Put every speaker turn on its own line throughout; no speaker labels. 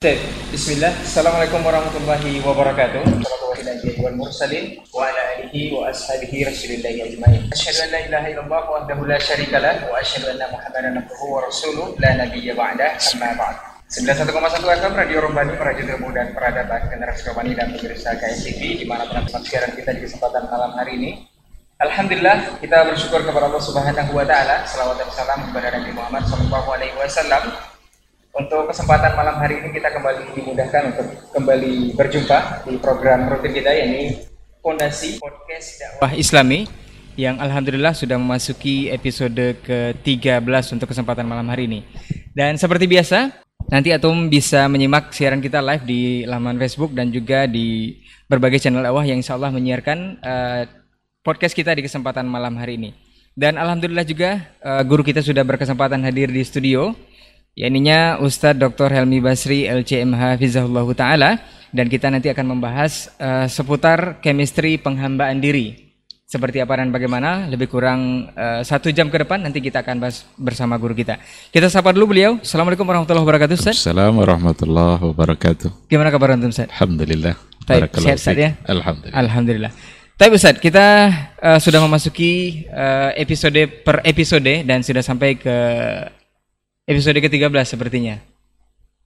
Bismillah. Assalamualaikum warahmatullahi wabarakatuh. Warahmatullahi wal mursalin wa ala alihi wa ashabihi rasulillahi ajma'in. Asyhadu an la ilaha illallah wahdahu la syarika lah wa asyhadu anna Muhammadan abduhu wa rasuluh la nabiyya ba'dah amma ba'd. 91,1 FM Radio Rombani, Ilmu dan Peradaban Generasi Rombani dan pemirsa KSTV tempat siaran kita di kesempatan malam hari ini. Alhamdulillah kita bersyukur kepada Allah Subhanahu wa taala. Salawat dan salam kepada Nabi Muhammad sallallahu alaihi wasallam untuk kesempatan malam hari ini kita kembali dimudahkan untuk kembali berjumpa di program rutin kita yakni Fondasi Podcast Dakwah Islami yang alhamdulillah sudah memasuki episode ke-13 untuk kesempatan malam hari ini. Dan seperti biasa, nanti Atom bisa menyimak siaran kita live di laman Facebook dan juga di berbagai channel dakwah yang insya Allah menyiarkan uh, podcast kita di kesempatan malam hari ini. Dan alhamdulillah juga uh, guru kita sudah berkesempatan hadir di studio yakninya Ustadz Dr. Helmi Basri LCMH Fizahullah Ta'ala. Dan kita nanti akan membahas uh, seputar chemistry penghambaan diri. Seperti apa dan bagaimana lebih kurang uh, satu jam ke depan nanti kita akan bahas bersama guru kita. Kita sapa dulu beliau. Assalamualaikum warahmatullahi wabarakatuh Ustaz
Assalamualaikum warahmatullahi wabarakatuh.
Gimana kabar antum Ustaz
Alhamdulillah.
Baik, sehat Ustaz ya?
Alhamdulillah.
Alhamdulillah. Tapi Ustaz, kita uh, sudah memasuki uh, episode per episode dan sudah sampai ke episode ke-13 sepertinya.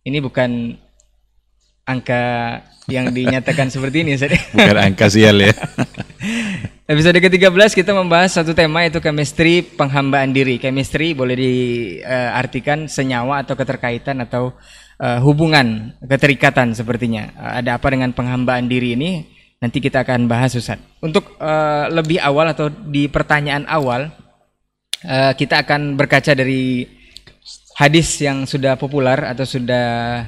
Ini bukan angka yang dinyatakan seperti ini.
Bukan angka sial ya.
episode ke-13 kita membahas satu tema yaitu chemistry penghambaan diri. Chemistry boleh diartikan senyawa atau keterkaitan atau uh, hubungan, keterikatan sepertinya. Uh, ada apa dengan penghambaan diri ini? Nanti kita akan bahas Ustaz. Untuk uh, lebih awal atau di pertanyaan awal uh, kita akan berkaca dari hadis yang sudah populer atau sudah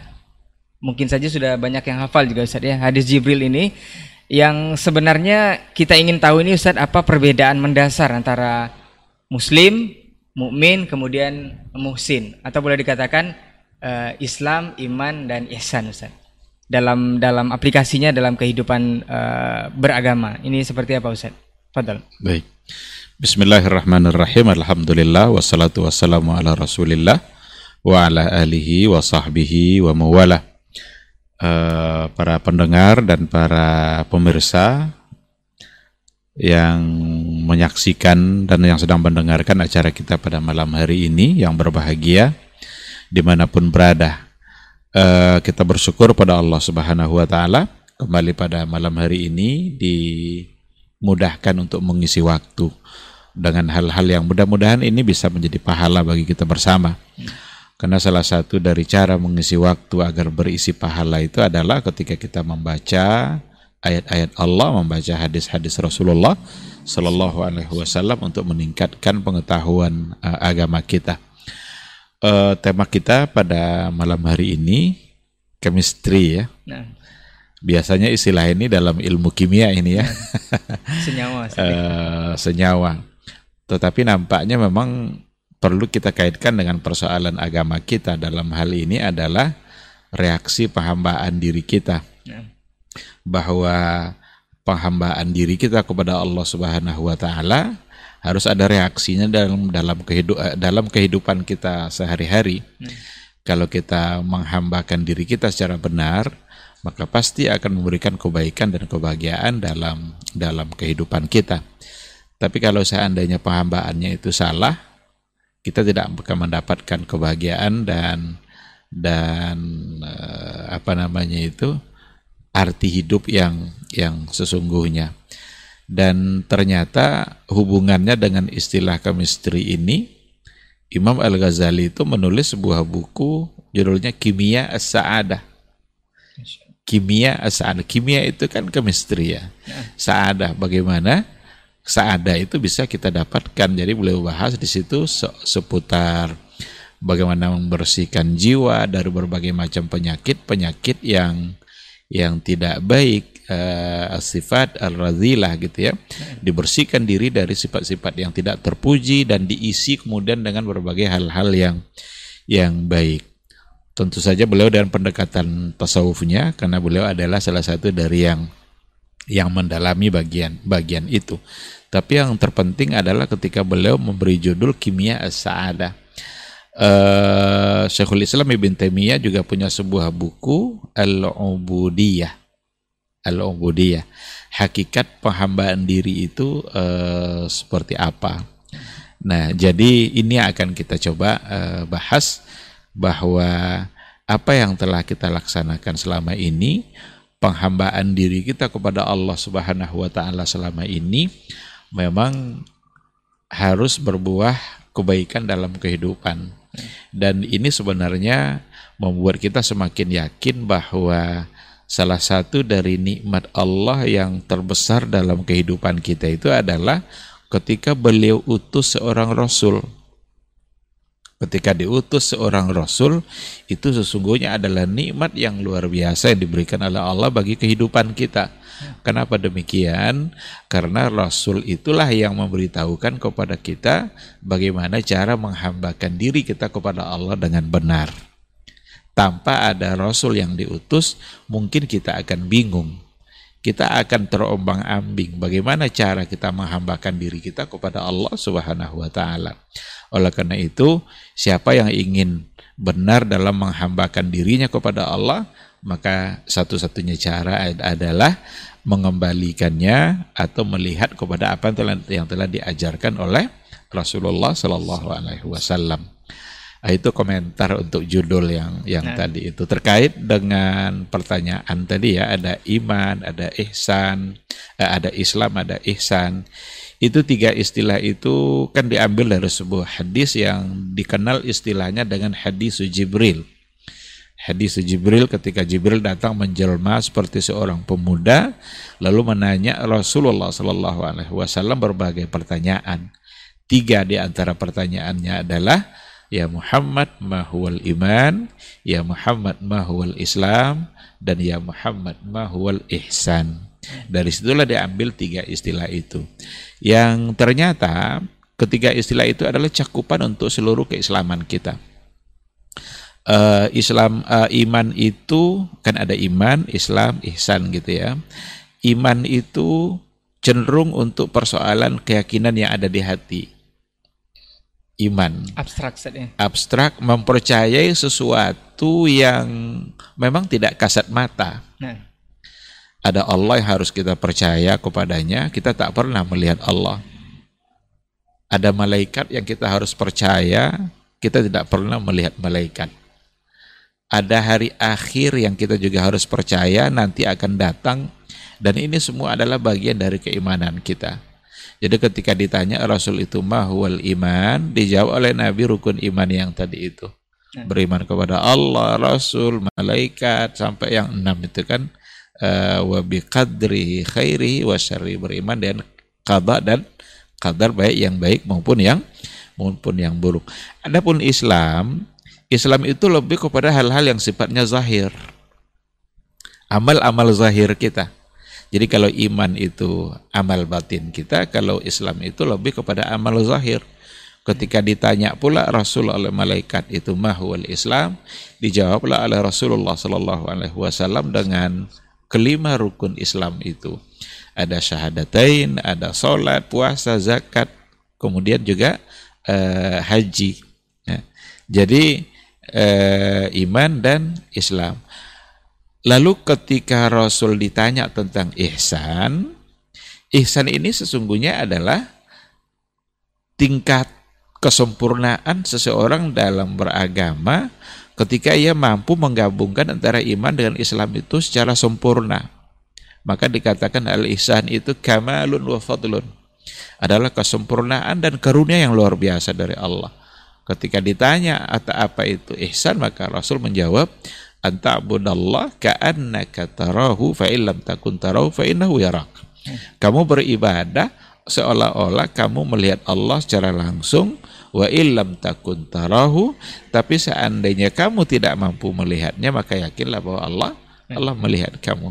mungkin saja sudah banyak yang hafal juga Ustaz ya. Hadis Jibril ini yang sebenarnya kita ingin tahu ini Ustaz apa perbedaan mendasar antara muslim, mukmin, kemudian muhsin atau boleh dikatakan uh, Islam, iman dan ihsan Ustaz. Dalam dalam aplikasinya dalam kehidupan uh, beragama. Ini seperti apa Ustaz? Fadal.
Baik. Bismillahirrahmanirrahim. Alhamdulillah wassalatu wassalamu ala Rasulillah wa ala alihi wa sahbihi wa mawala. Uh, para pendengar dan para pemirsa yang menyaksikan dan yang sedang mendengarkan acara kita pada malam hari ini yang berbahagia di mana pun berada. Uh, kita bersyukur pada Allah Subhanahu Wa Taala kembali pada malam hari ini dimudahkan untuk mengisi waktu dengan hal-hal yang mudah-mudahan ini bisa menjadi pahala bagi kita bersama. Karena salah satu dari cara mengisi waktu agar berisi pahala itu adalah ketika kita membaca ayat-ayat Allah, membaca hadis-hadis Rasulullah Sallallahu Alaihi Wasallam untuk meningkatkan pengetahuan uh, agama kita. Uh, tema kita pada malam hari ini chemistry ya. Nah. Biasanya istilah ini dalam ilmu kimia ini ya.
senyawa.
uh, senyawa. Tetapi nampaknya memang perlu kita kaitkan dengan persoalan agama kita dalam hal ini adalah reaksi penghambaan diri kita. Ya. Bahwa penghambaan diri kita kepada Allah Subhanahu wa taala harus ada reaksinya dalam dalam kehidupan eh, dalam kehidupan kita sehari-hari. Ya. Kalau kita menghambakan diri kita secara benar, maka pasti akan memberikan kebaikan dan kebahagiaan dalam dalam kehidupan kita. Tapi kalau seandainya penghambaannya itu salah, kita tidak akan mendapatkan kebahagiaan dan dan uh, apa namanya itu arti hidup yang yang sesungguhnya. Dan ternyata hubungannya dengan istilah chemistry ini Imam Al Ghazali itu menulis sebuah buku judulnya Kimia As-Sa'adah. Kimia As-Sa'adah. Kimia itu kan chemistry ya, ya. Sa'adah bagaimana saada itu bisa kita dapatkan. Jadi beliau bahas di situ seputar bagaimana membersihkan jiwa dari berbagai macam penyakit-penyakit yang yang tidak baik uh, sifat al-razilah gitu ya. Dibersihkan diri dari sifat-sifat yang tidak terpuji dan diisi kemudian dengan berbagai hal-hal yang yang baik. Tentu saja beliau dengan pendekatan tasawufnya karena beliau adalah salah satu dari yang yang mendalami bagian bagian itu tapi yang terpenting adalah ketika beliau memberi judul Kimia As-Sa'adah. uh, Syekhul Islam Ibn Taimiyah juga punya sebuah buku Al-Ubudiyah. Al-Ubudiyah. Hakikat penghambaan diri itu uh, seperti apa? Nah, jadi ini akan kita coba uh, bahas bahwa apa yang telah kita laksanakan selama ini, penghambaan diri kita kepada Allah Subhanahu wa taala selama ini memang harus berbuah kebaikan dalam kehidupan. Dan ini sebenarnya membuat kita semakin yakin bahwa salah satu dari nikmat Allah yang terbesar dalam kehidupan kita itu adalah ketika beliau utus seorang rasul. Ketika diutus seorang rasul, itu sesungguhnya adalah nikmat yang luar biasa yang diberikan oleh Allah bagi kehidupan kita. Kenapa demikian? Karena Rasul itulah yang memberitahukan kepada kita bagaimana cara menghambakan diri kita kepada Allah dengan benar. Tanpa ada Rasul yang diutus, mungkin kita akan bingung. Kita akan terombang-ambing bagaimana cara kita menghambakan diri kita kepada Allah Subhanahu wa taala. Oleh karena itu, siapa yang ingin benar dalam menghambakan dirinya kepada Allah, maka satu-satunya cara adalah mengembalikannya atau melihat kepada apa yang telah, yang telah diajarkan oleh Rasulullah Shallallahu Alaihi Wasallam. Ah, itu komentar untuk judul yang yang nah. tadi itu terkait dengan pertanyaan tadi ya ada iman, ada ihsan, eh, ada Islam, ada ihsan. Itu tiga istilah itu kan diambil dari sebuah hadis yang dikenal istilahnya dengan hadis Jibril hadis Jibril ketika Jibril datang menjelma seperti seorang pemuda lalu menanya Rasulullah Shallallahu Alaihi Wasallam berbagai pertanyaan. Tiga di antara pertanyaannya adalah Ya Muhammad mahuwal iman, Ya Muhammad mahuwal Islam, dan Ya Muhammad mahuwal ihsan. Dari situlah diambil tiga istilah itu. Yang ternyata ketiga istilah itu adalah cakupan untuk seluruh keislaman kita uh, Islam uh, iman itu kan ada iman, Islam, ihsan gitu ya. Iman itu cenderung untuk persoalan keyakinan yang ada di hati. Iman.
Abstrak saja.
Abstrak mempercayai sesuatu yang memang tidak kasat mata. Nah. Ada Allah yang harus kita percaya kepadanya, kita tak pernah melihat Allah. Ada malaikat yang kita harus percaya, kita tidak pernah melihat malaikat ada hari akhir yang kita juga harus percaya nanti akan datang dan ini semua adalah bagian dari keimanan kita. Jadi ketika ditanya Rasul itu mahwal iman, dijawab oleh Nabi rukun iman yang tadi itu. Ya. Beriman kepada Allah, Rasul, malaikat sampai yang enam itu kan uh, wa khairi wa syarri beriman dan qada dan qadar baik yang baik maupun yang maupun yang buruk. Adapun Islam Islam itu lebih kepada hal-hal yang sifatnya zahir. Amal-amal zahir kita. Jadi kalau iman itu amal batin kita, kalau Islam itu lebih kepada amal zahir. Ketika ditanya pula Rasul oleh malaikat itu mahwal Islam, dijawablah oleh Rasulullah Sallallahu Alaihi Wasallam dengan kelima rukun Islam itu. Ada syahadatain, ada sholat, puasa, zakat, kemudian juga uh, haji. Ya. Jadi eh, iman dan Islam. Lalu ketika Rasul ditanya tentang ihsan, ihsan ini sesungguhnya adalah tingkat kesempurnaan seseorang dalam beragama ketika ia mampu menggabungkan antara iman dengan Islam itu secara sempurna. Maka dikatakan al-ihsan itu kamalun wa fadlun. Adalah kesempurnaan dan karunia yang luar biasa dari Allah. Ketika ditanya atau apa itu ihsan maka Rasul menjawab anta'budallah ka'annaka tarahu fa illam takun tarahu fa innahu yarak. Kamu beribadah seolah-olah kamu melihat Allah secara langsung wa illam takun tarahu tapi seandainya kamu tidak mampu melihatnya maka yakinlah bahwa Allah Allah melihat kamu.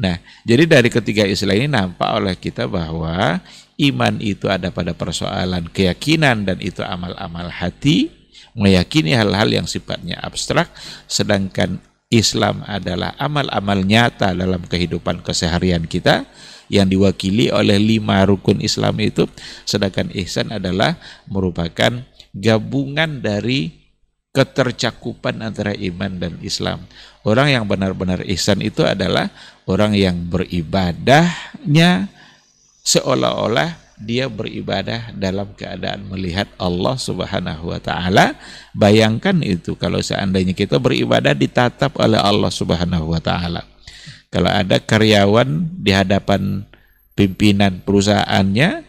Nah, jadi dari ketiga istilah ini nampak oleh kita bahwa iman itu ada pada persoalan keyakinan dan itu amal-amal hati, meyakini hal-hal yang sifatnya abstrak, sedangkan Islam adalah amal-amal nyata dalam kehidupan keseharian kita yang diwakili oleh lima rukun Islam itu, sedangkan ihsan adalah merupakan gabungan dari ketercakupan antara iman dan Islam. Orang yang benar-benar ihsan itu adalah orang yang beribadahnya seolah-olah dia beribadah dalam keadaan melihat Allah Subhanahu wa taala. Bayangkan itu kalau seandainya kita beribadah ditatap oleh Allah Subhanahu wa taala. Kalau ada karyawan di hadapan pimpinan perusahaannya,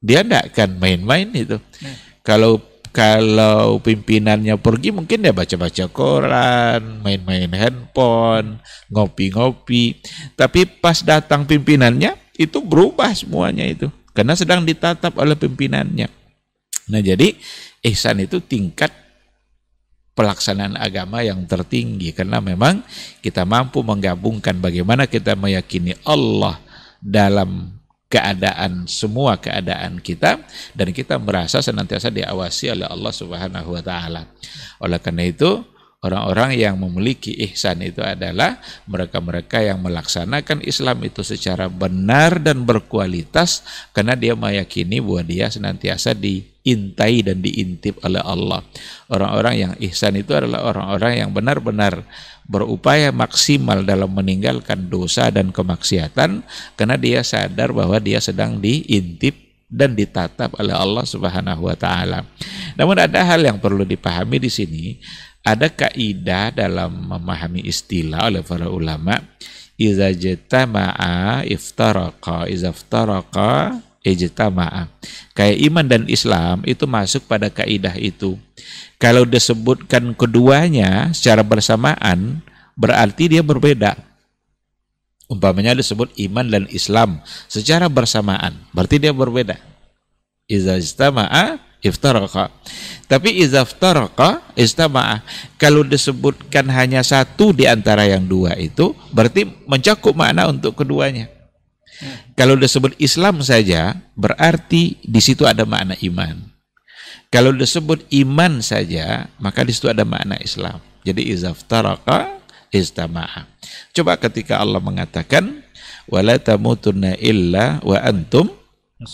dia tidak akan main-main itu. Nah. Kalau kalau pimpinannya pergi mungkin dia baca-baca koran, main-main handphone, ngopi-ngopi. Tapi pas datang pimpinannya itu berubah semuanya itu karena sedang ditatap oleh pimpinannya. Nah, jadi ihsan itu tingkat pelaksanaan agama yang tertinggi karena memang kita mampu menggabungkan bagaimana kita meyakini Allah dalam keadaan semua keadaan kita dan kita merasa senantiasa diawasi oleh Allah Subhanahu wa taala. Oleh karena itu, orang-orang yang memiliki ihsan itu adalah mereka-mereka yang melaksanakan Islam itu secara benar dan berkualitas karena dia meyakini bahwa dia senantiasa diintai dan diintip oleh Allah. Orang-orang yang ihsan itu adalah orang-orang yang benar-benar berupaya maksimal dalam meninggalkan dosa dan kemaksiatan karena dia sadar bahwa dia sedang diintip dan ditatap oleh Allah Subhanahu wa taala. Namun ada hal yang perlu dipahami di sini, ada kaidah dalam memahami istilah oleh para ulama, iza jatama'a iftaraqa, iza iftaraqa ijtama'a. Kayak iman dan Islam itu masuk pada kaidah itu. Kalau disebutkan keduanya secara bersamaan, berarti dia berbeda. Umpamanya disebut iman dan Islam secara bersamaan, berarti dia berbeda. Iza istama'a iftaraqa. Tapi iza iftaraqa istama'a. Kalau disebutkan hanya satu di antara yang dua itu, berarti mencakup makna untuk keduanya. Kalau disebut Islam saja, berarti di situ ada makna iman. Kalau disebut iman saja, maka di situ ada makna Islam. Jadi izaftaraka istama'a. Coba ketika Allah mengatakan wala tamutunna illa wa antum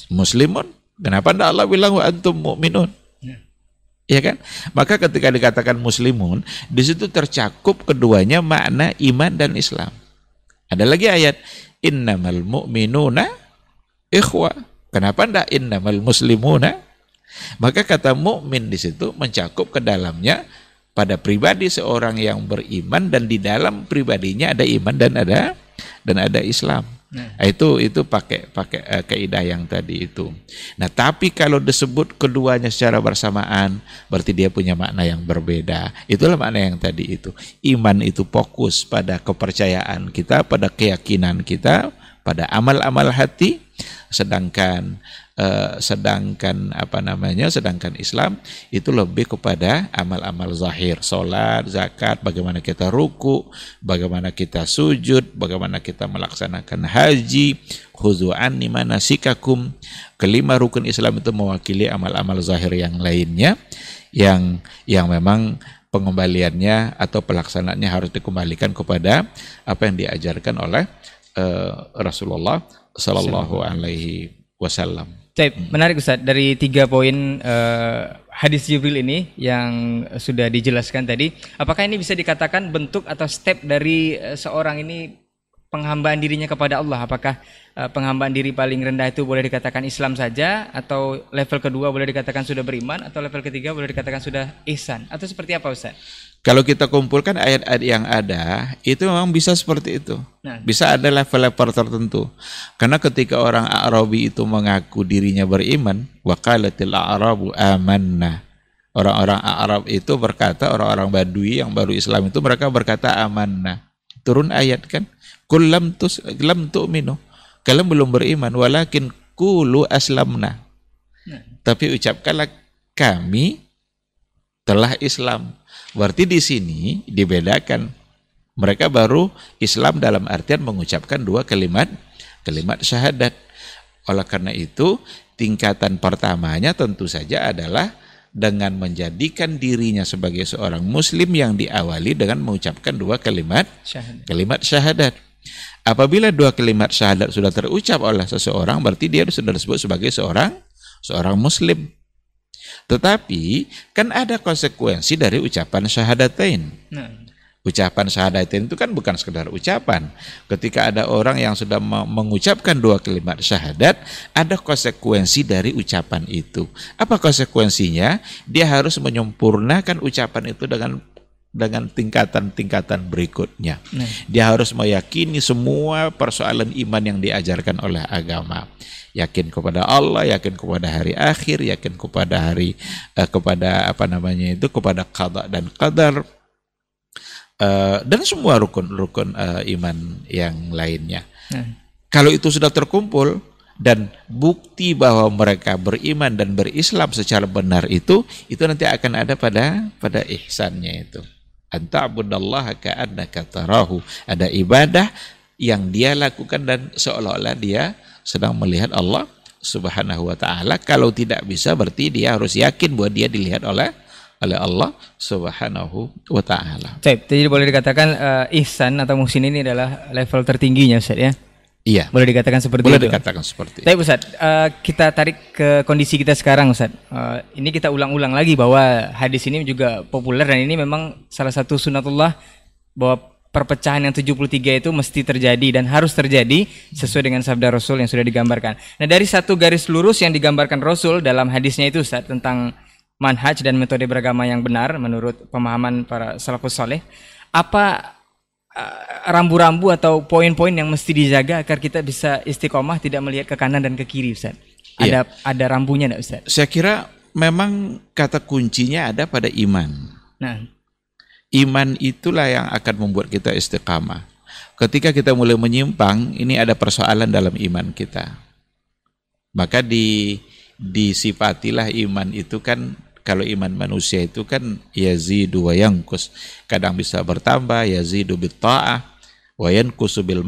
muslimun. Kenapa tidak Allah bilang wa antum mu'minun? Ya. ya kan? Maka ketika dikatakan muslimun, di situ tercakup keduanya makna iman dan Islam. Ada lagi ayat innamal mu'minuna ikhwa. Kenapa tidak innamal muslimuna maka kata mukmin di situ mencakup ke dalamnya pada pribadi seorang yang beriman dan di dalam pribadinya ada iman dan ada dan ada Islam. Nah. Itu itu pakai pakai uh, kaidah yang tadi itu. Nah, tapi kalau disebut keduanya secara bersamaan, berarti dia punya makna yang berbeda. Itulah makna yang tadi itu. Iman itu fokus pada kepercayaan kita, pada keyakinan kita, pada amal-amal hati, sedangkan Uh, sedangkan apa namanya sedangkan Islam itu lebih kepada amal-amal zahir salat zakat bagaimana kita ruku bagaimana kita sujud bagaimana kita melaksanakan haji khuzu'an mana sikakum kelima rukun Islam itu mewakili amal-amal zahir yang lainnya yang yang memang pengembaliannya atau pelaksanaannya harus dikembalikan kepada apa yang diajarkan oleh uh, Rasulullah Sallallahu Alaihi Wasallam.
Taip, menarik Ustaz. Dari tiga poin uh, hadis Jibril ini yang sudah dijelaskan tadi, apakah ini bisa dikatakan bentuk atau step dari uh, seorang ini penghambaan dirinya kepada Allah? Apakah uh, penghambaan diri paling rendah itu boleh dikatakan Islam saja, atau level kedua boleh dikatakan sudah beriman, atau level ketiga boleh dikatakan sudah ihsan, atau seperti apa Ustaz?
Kalau kita kumpulkan ayat-ayat yang ada, itu memang bisa seperti itu. Nah. Bisa ada level-level tertentu. Karena ketika orang Arabi itu mengaku dirinya beriman, waqalatil a'rabu amanna. Orang-orang Arab itu berkata, orang-orang Badui yang baru Islam itu mereka berkata amanna. Turun ayat kan, "Kullam tus lam tu'minu." Kalian belum beriman, walakin kulu aslamna. Nah. Tapi ucapkanlah kami telah Islam. Berarti di sini dibedakan. Mereka baru Islam dalam artian mengucapkan dua kalimat kalimat syahadat. Oleh karena itu, tingkatan pertamanya tentu saja adalah dengan menjadikan dirinya sebagai seorang muslim yang diawali dengan mengucapkan dua kalimat syahadat. kalimat syahadat. Apabila dua kalimat syahadat sudah terucap oleh seseorang berarti dia sudah disebut sebagai seorang seorang muslim. Tetapi kan ada konsekuensi dari ucapan syahadatain. Nah. Ucapan syahadatain itu kan bukan sekedar ucapan. Ketika ada orang yang sudah mengucapkan dua kalimat syahadat, ada konsekuensi dari ucapan itu. Apa konsekuensinya? Dia harus menyempurnakan ucapan itu dengan dengan tingkatan-tingkatan berikutnya. Nah. Dia harus meyakini semua persoalan iman yang diajarkan oleh agama. Yakin kepada Allah, yakin kepada hari akhir, yakin kepada hari uh, kepada apa namanya itu kepada qada dan qadar uh, dan semua rukun-rukun uh, iman yang lainnya. Nah. Kalau itu sudah terkumpul dan bukti bahwa mereka beriman dan berislam secara benar itu itu nanti akan ada pada pada ihsannya itu anta'budallaha ka'annaka tarahu. Ada ibadah yang dia lakukan dan seolah-olah dia sedang melihat Allah Subhanahu wa taala. Kalau tidak bisa berarti dia harus yakin bahwa dia dilihat oleh oleh Allah Subhanahu wa taala.
Jadi boleh dikatakan uh, ihsan atau muhsin ini adalah level tertingginya Ustaz ya.
Iya.
Boleh dikatakan seperti
Boleh
itu.
Boleh dikatakan seperti itu.
Tapi Ustaz, uh, kita tarik ke kondisi kita sekarang Ustaz. Uh, ini kita ulang-ulang lagi bahwa hadis ini juga populer dan ini memang salah satu sunatullah bahwa perpecahan yang 73 itu mesti terjadi dan harus terjadi sesuai dengan sabda Rasul yang sudah digambarkan. Nah, dari satu garis lurus yang digambarkan Rasul dalam hadisnya itu Ustaz tentang manhaj dan metode beragama yang benar menurut pemahaman para salafus soleh, apa Eh, rambu-rambu atau poin-poin yang mesti dijaga agar kita bisa istiqomah tidak melihat ke kanan dan ke kiri Ustaz? Ada ya. ada rambunya enggak Ustaz?
Saya kira memang kata kuncinya ada pada iman. Nah, iman itulah yang akan membuat kita istiqamah. Ketika kita mulai menyimpang, ini ada persoalan dalam iman kita. Maka di disifatilah iman itu kan kalau iman manusia itu kan yazidu wa yankus. Kadang bisa bertambah yazidu bitta'ah wa yankusu bil.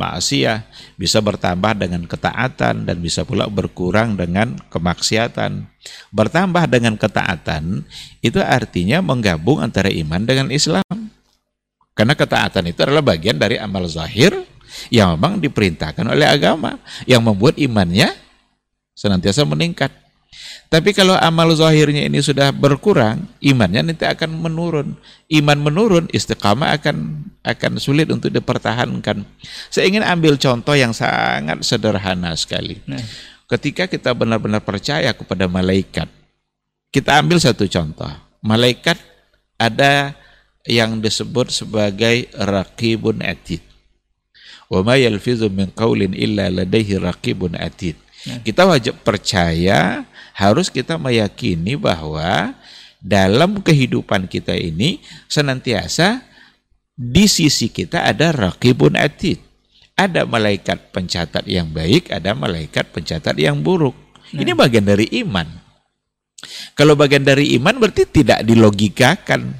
Bisa bertambah dengan ketaatan dan bisa pula berkurang dengan kemaksiatan. Bertambah dengan ketaatan itu artinya menggabung antara iman dengan Islam. Karena ketaatan itu adalah bagian dari amal zahir yang memang diperintahkan oleh agama yang membuat imannya senantiasa meningkat. Tapi kalau amal zahirnya ini sudah berkurang, imannya nanti akan menurun. Iman menurun, istiqamah akan akan sulit untuk dipertahankan. Saya ingin ambil contoh yang sangat sederhana sekali. Nah. Ketika kita benar-benar percaya kepada malaikat, kita ambil satu contoh. Malaikat ada yang disebut sebagai raqibun atid. Wa ma yalfizu min qawlin illa ladaihi raqibun atid. Nah. Kita wajib percaya harus kita meyakini bahwa dalam kehidupan kita ini senantiasa di sisi kita ada rakibun atid. Ada malaikat pencatat yang baik, ada malaikat pencatat yang buruk. Nah. Ini bagian dari iman. Kalau bagian dari iman berarti tidak dilogikakan.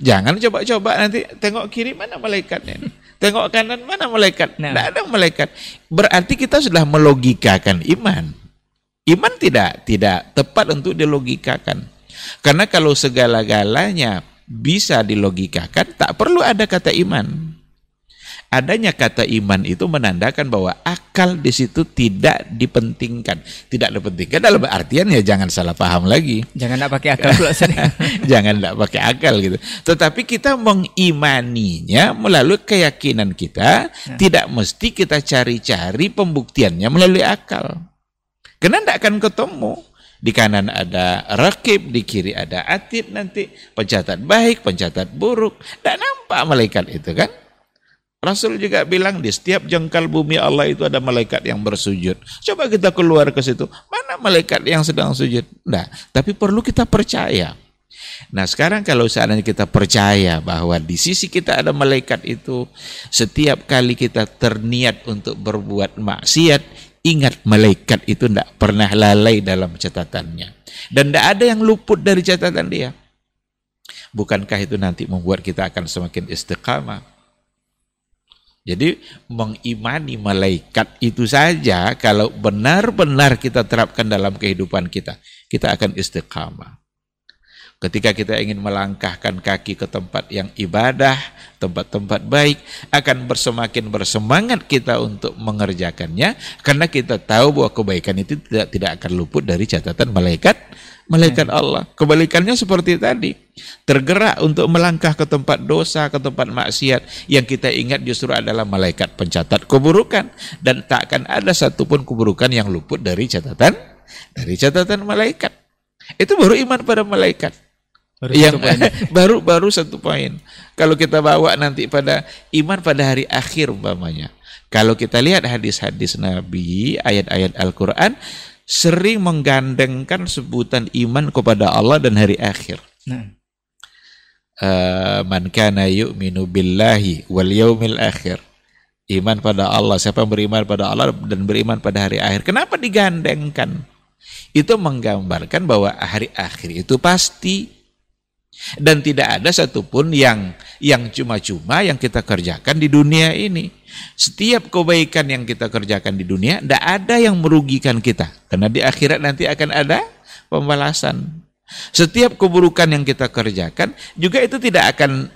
Jangan coba-coba nanti tengok kiri mana malaikatnya. Tengok kanan mana malaikat. Nah. Tidak ada malaikat. Berarti kita sudah melogikakan iman. Iman tidak tidak tepat untuk dilogikakan. Karena kalau segala-galanya bisa dilogikakan, tak perlu ada kata iman. Adanya kata iman itu menandakan bahwa akal di situ tidak dipentingkan. Tidak dipentingkan dalam artian ya jangan salah paham lagi.
Jangan tidak pakai akal
jangan tidak pakai akal gitu. Tetapi kita mengimaninya melalui keyakinan kita, nah. tidak mesti kita cari-cari pembuktiannya melalui akal. Karena tidak akan ketemu. Di kanan ada rakib, di kiri ada atid nanti. Pencatat baik, pencatat buruk. Tidak nampak malaikat itu kan. Rasul juga bilang di setiap jengkal bumi Allah itu ada malaikat yang bersujud. Coba kita keluar ke situ. Mana malaikat yang sedang sujud? Nah, tapi perlu kita percaya. Nah sekarang kalau seandainya kita percaya bahwa di sisi kita ada malaikat itu, setiap kali kita terniat untuk berbuat maksiat, Ingat malaikat itu tidak pernah lalai dalam catatannya. Dan tidak ada yang luput dari catatan dia. Bukankah itu nanti membuat kita akan semakin istiqamah? Jadi mengimani malaikat itu saja kalau benar-benar kita terapkan dalam kehidupan kita, kita akan istiqamah. Ketika kita ingin melangkahkan kaki ke tempat yang ibadah, tempat-tempat baik, akan bersemakin bersemangat kita untuk mengerjakannya, karena kita tahu bahwa kebaikan itu tidak tidak akan luput dari catatan malaikat malaikat Allah. Kebalikannya seperti tadi, tergerak untuk melangkah ke tempat dosa, ke tempat maksiat. Yang kita ingat justru adalah malaikat pencatat keburukan dan tak akan ada satupun keburukan yang luput dari catatan dari catatan malaikat. Itu baru iman pada malaikat. Baru yang baru baru satu poin. Kalau kita bawa nanti pada iman pada hari akhir umpamanya. Kalau kita lihat hadis-hadis Nabi, ayat-ayat Al-Qur'an sering menggandengkan sebutan iman kepada Allah dan hari akhir. Nah. Uh, man kana yu'minu billahi wal yaumil akhir. Iman pada Allah, siapa yang beriman pada Allah dan beriman pada hari akhir. Kenapa digandengkan? Itu menggambarkan bahwa hari akhir itu pasti dan tidak ada satupun yang yang cuma-cuma yang kita kerjakan di dunia ini. Setiap kebaikan yang kita kerjakan di dunia, tidak ada yang merugikan kita. Karena di akhirat nanti akan ada pembalasan. Setiap keburukan yang kita kerjakan, juga itu tidak akan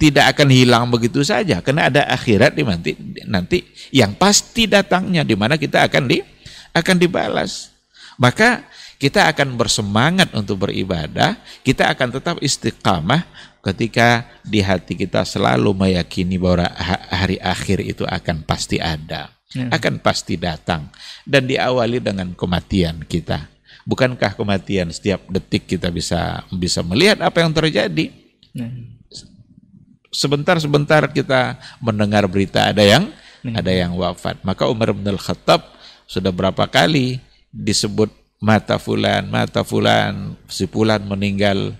tidak akan hilang begitu saja. Karena ada akhirat di nanti, nanti yang pasti datangnya, di mana kita akan di akan dibalas. Maka kita akan bersemangat untuk beribadah, kita akan tetap istiqamah ketika di hati kita selalu meyakini bahwa hari akhir itu akan pasti ada, ya. akan pasti datang dan diawali dengan kematian kita. Bukankah kematian setiap detik kita bisa bisa melihat apa yang terjadi? Ya. Sebentar-sebentar kita mendengar berita ada yang ya. ada yang wafat. Maka Umar bin Khattab sudah berapa kali disebut mata fulan, mata fulan, si fulan meninggal,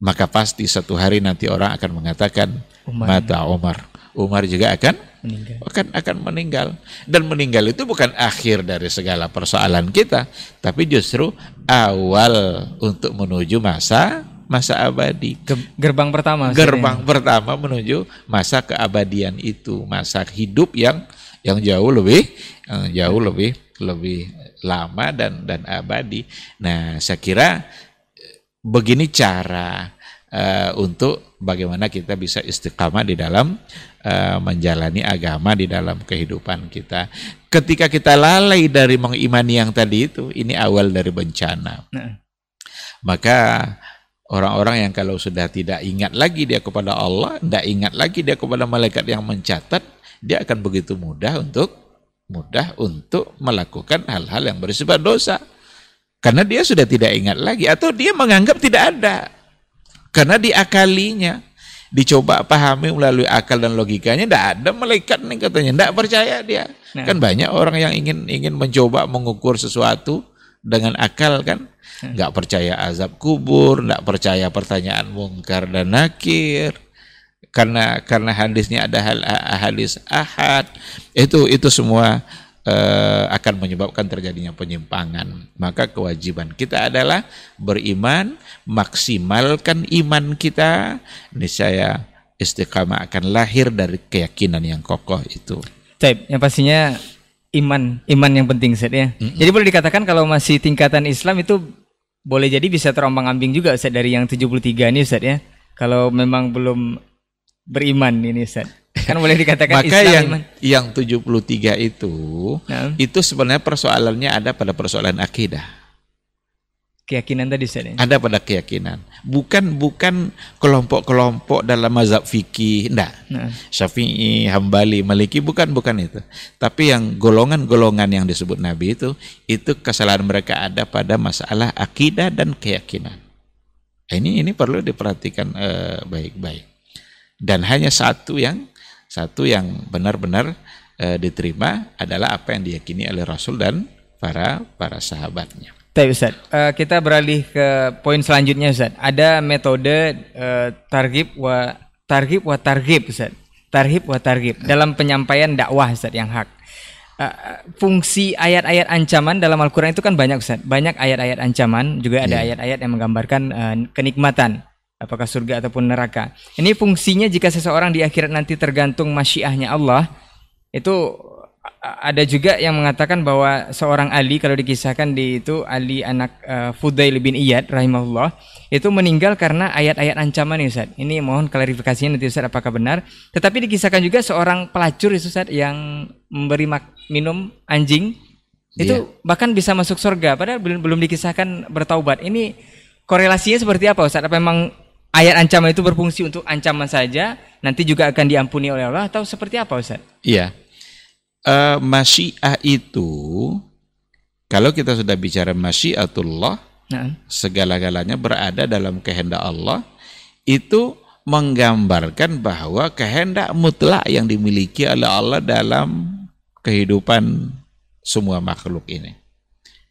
maka pasti satu hari nanti orang akan mengatakan Umar. mata Umar. Umar juga akan meninggal. akan akan meninggal dan meninggal itu bukan akhir dari segala persoalan kita, tapi justru awal untuk menuju masa masa abadi.
Gerbang pertama.
Gerbang pertama menuju masa keabadian itu, masa hidup yang yang jauh lebih jauh lebih lebih lama dan dan abadi. Nah, saya kira begini cara uh, untuk bagaimana kita bisa istiqamah di dalam uh, menjalani agama di dalam kehidupan kita. Ketika kita lalai dari mengimani yang tadi itu, ini awal dari bencana. Nah. Maka orang-orang yang kalau sudah tidak ingat lagi dia kepada Allah, tidak ingat lagi dia kepada malaikat yang mencatat, dia akan begitu mudah untuk mudah untuk melakukan hal-hal yang bersifat dosa. Karena dia sudah tidak ingat lagi atau dia menganggap tidak ada. Karena diakalinya, dicoba pahami melalui akal dan logikanya tidak ada malaikat nih katanya, tidak percaya dia. Nah. Kan banyak orang yang ingin ingin mencoba mengukur sesuatu dengan akal kan, nah. nggak percaya azab kubur, nggak percaya pertanyaan mungkar dan nakir, karena karena hadisnya ada hal hadis ahad itu itu semua uh, akan menyebabkan terjadinya penyimpangan maka kewajiban kita adalah beriman maksimalkan iman kita niscaya istiqamah akan lahir dari keyakinan yang kokoh itu
Taip, yang pastinya iman iman yang penting Ustaz ya. Mm -hmm. Jadi boleh dikatakan kalau masih tingkatan Islam itu boleh jadi bisa terombang-ambing juga Ustaz dari yang 73 ini Ustaz ya. Kalau memang belum beriman ini Ustaz. Kan boleh dikatakan
Maka Islam yang iman. yang 73 itu nah. itu sebenarnya persoalannya ada pada persoalan akidah.
Keyakinan tadi Ustaz. Ya?
Ada pada keyakinan. Bukan bukan kelompok-kelompok dalam mazhab fikih, enggak. Nah. Syafi'i, Hambali, Maliki bukan bukan itu. Tapi yang golongan-golongan yang disebut Nabi itu itu kesalahan mereka ada pada masalah akidah dan keyakinan. Ini ini perlu diperhatikan eh, baik-baik. Uh, dan hanya satu yang satu yang benar-benar e, diterima adalah apa yang diyakini oleh Rasul dan para para sahabatnya.
Baik Ustaz, uh, kita beralih ke poin selanjutnya Ustaz. Ada metode uh, targib wa targib wa targib Ustaz. Tarhib wa targib dalam penyampaian dakwah Ustaz yang hak. Uh, fungsi ayat-ayat ancaman dalam Al-Qur'an itu kan banyak Ustaz. Banyak ayat-ayat ancaman, juga ada iya. ayat-ayat yeah. yang menggambarkan uh, kenikmatan apakah surga ataupun neraka. Ini fungsinya jika seseorang di akhirat nanti tergantung masyiahnya Allah, itu ada juga yang mengatakan bahwa seorang Ali kalau dikisahkan di itu Ali anak uh, Fudail bin Iyad rahimahullah itu meninggal karena ayat-ayat ancaman ini Ustaz. Ini mohon klarifikasinya nanti Ustaz apakah benar. Tetapi dikisahkan juga seorang pelacur Ustaz yang memberi minum anjing itu yeah. bahkan bisa masuk surga padahal belum belum dikisahkan bertaubat. Ini korelasinya seperti apa Ustaz? Apa memang ayat ancaman itu berfungsi untuk ancaman saja, nanti juga akan diampuni oleh Allah atau seperti apa Ustaz?
Iya. Uh, masyiah itu kalau kita sudah bicara masyiatullah, nah. segala-galanya berada dalam kehendak Allah, itu menggambarkan bahwa kehendak mutlak yang dimiliki oleh Allah dalam kehidupan semua makhluk ini.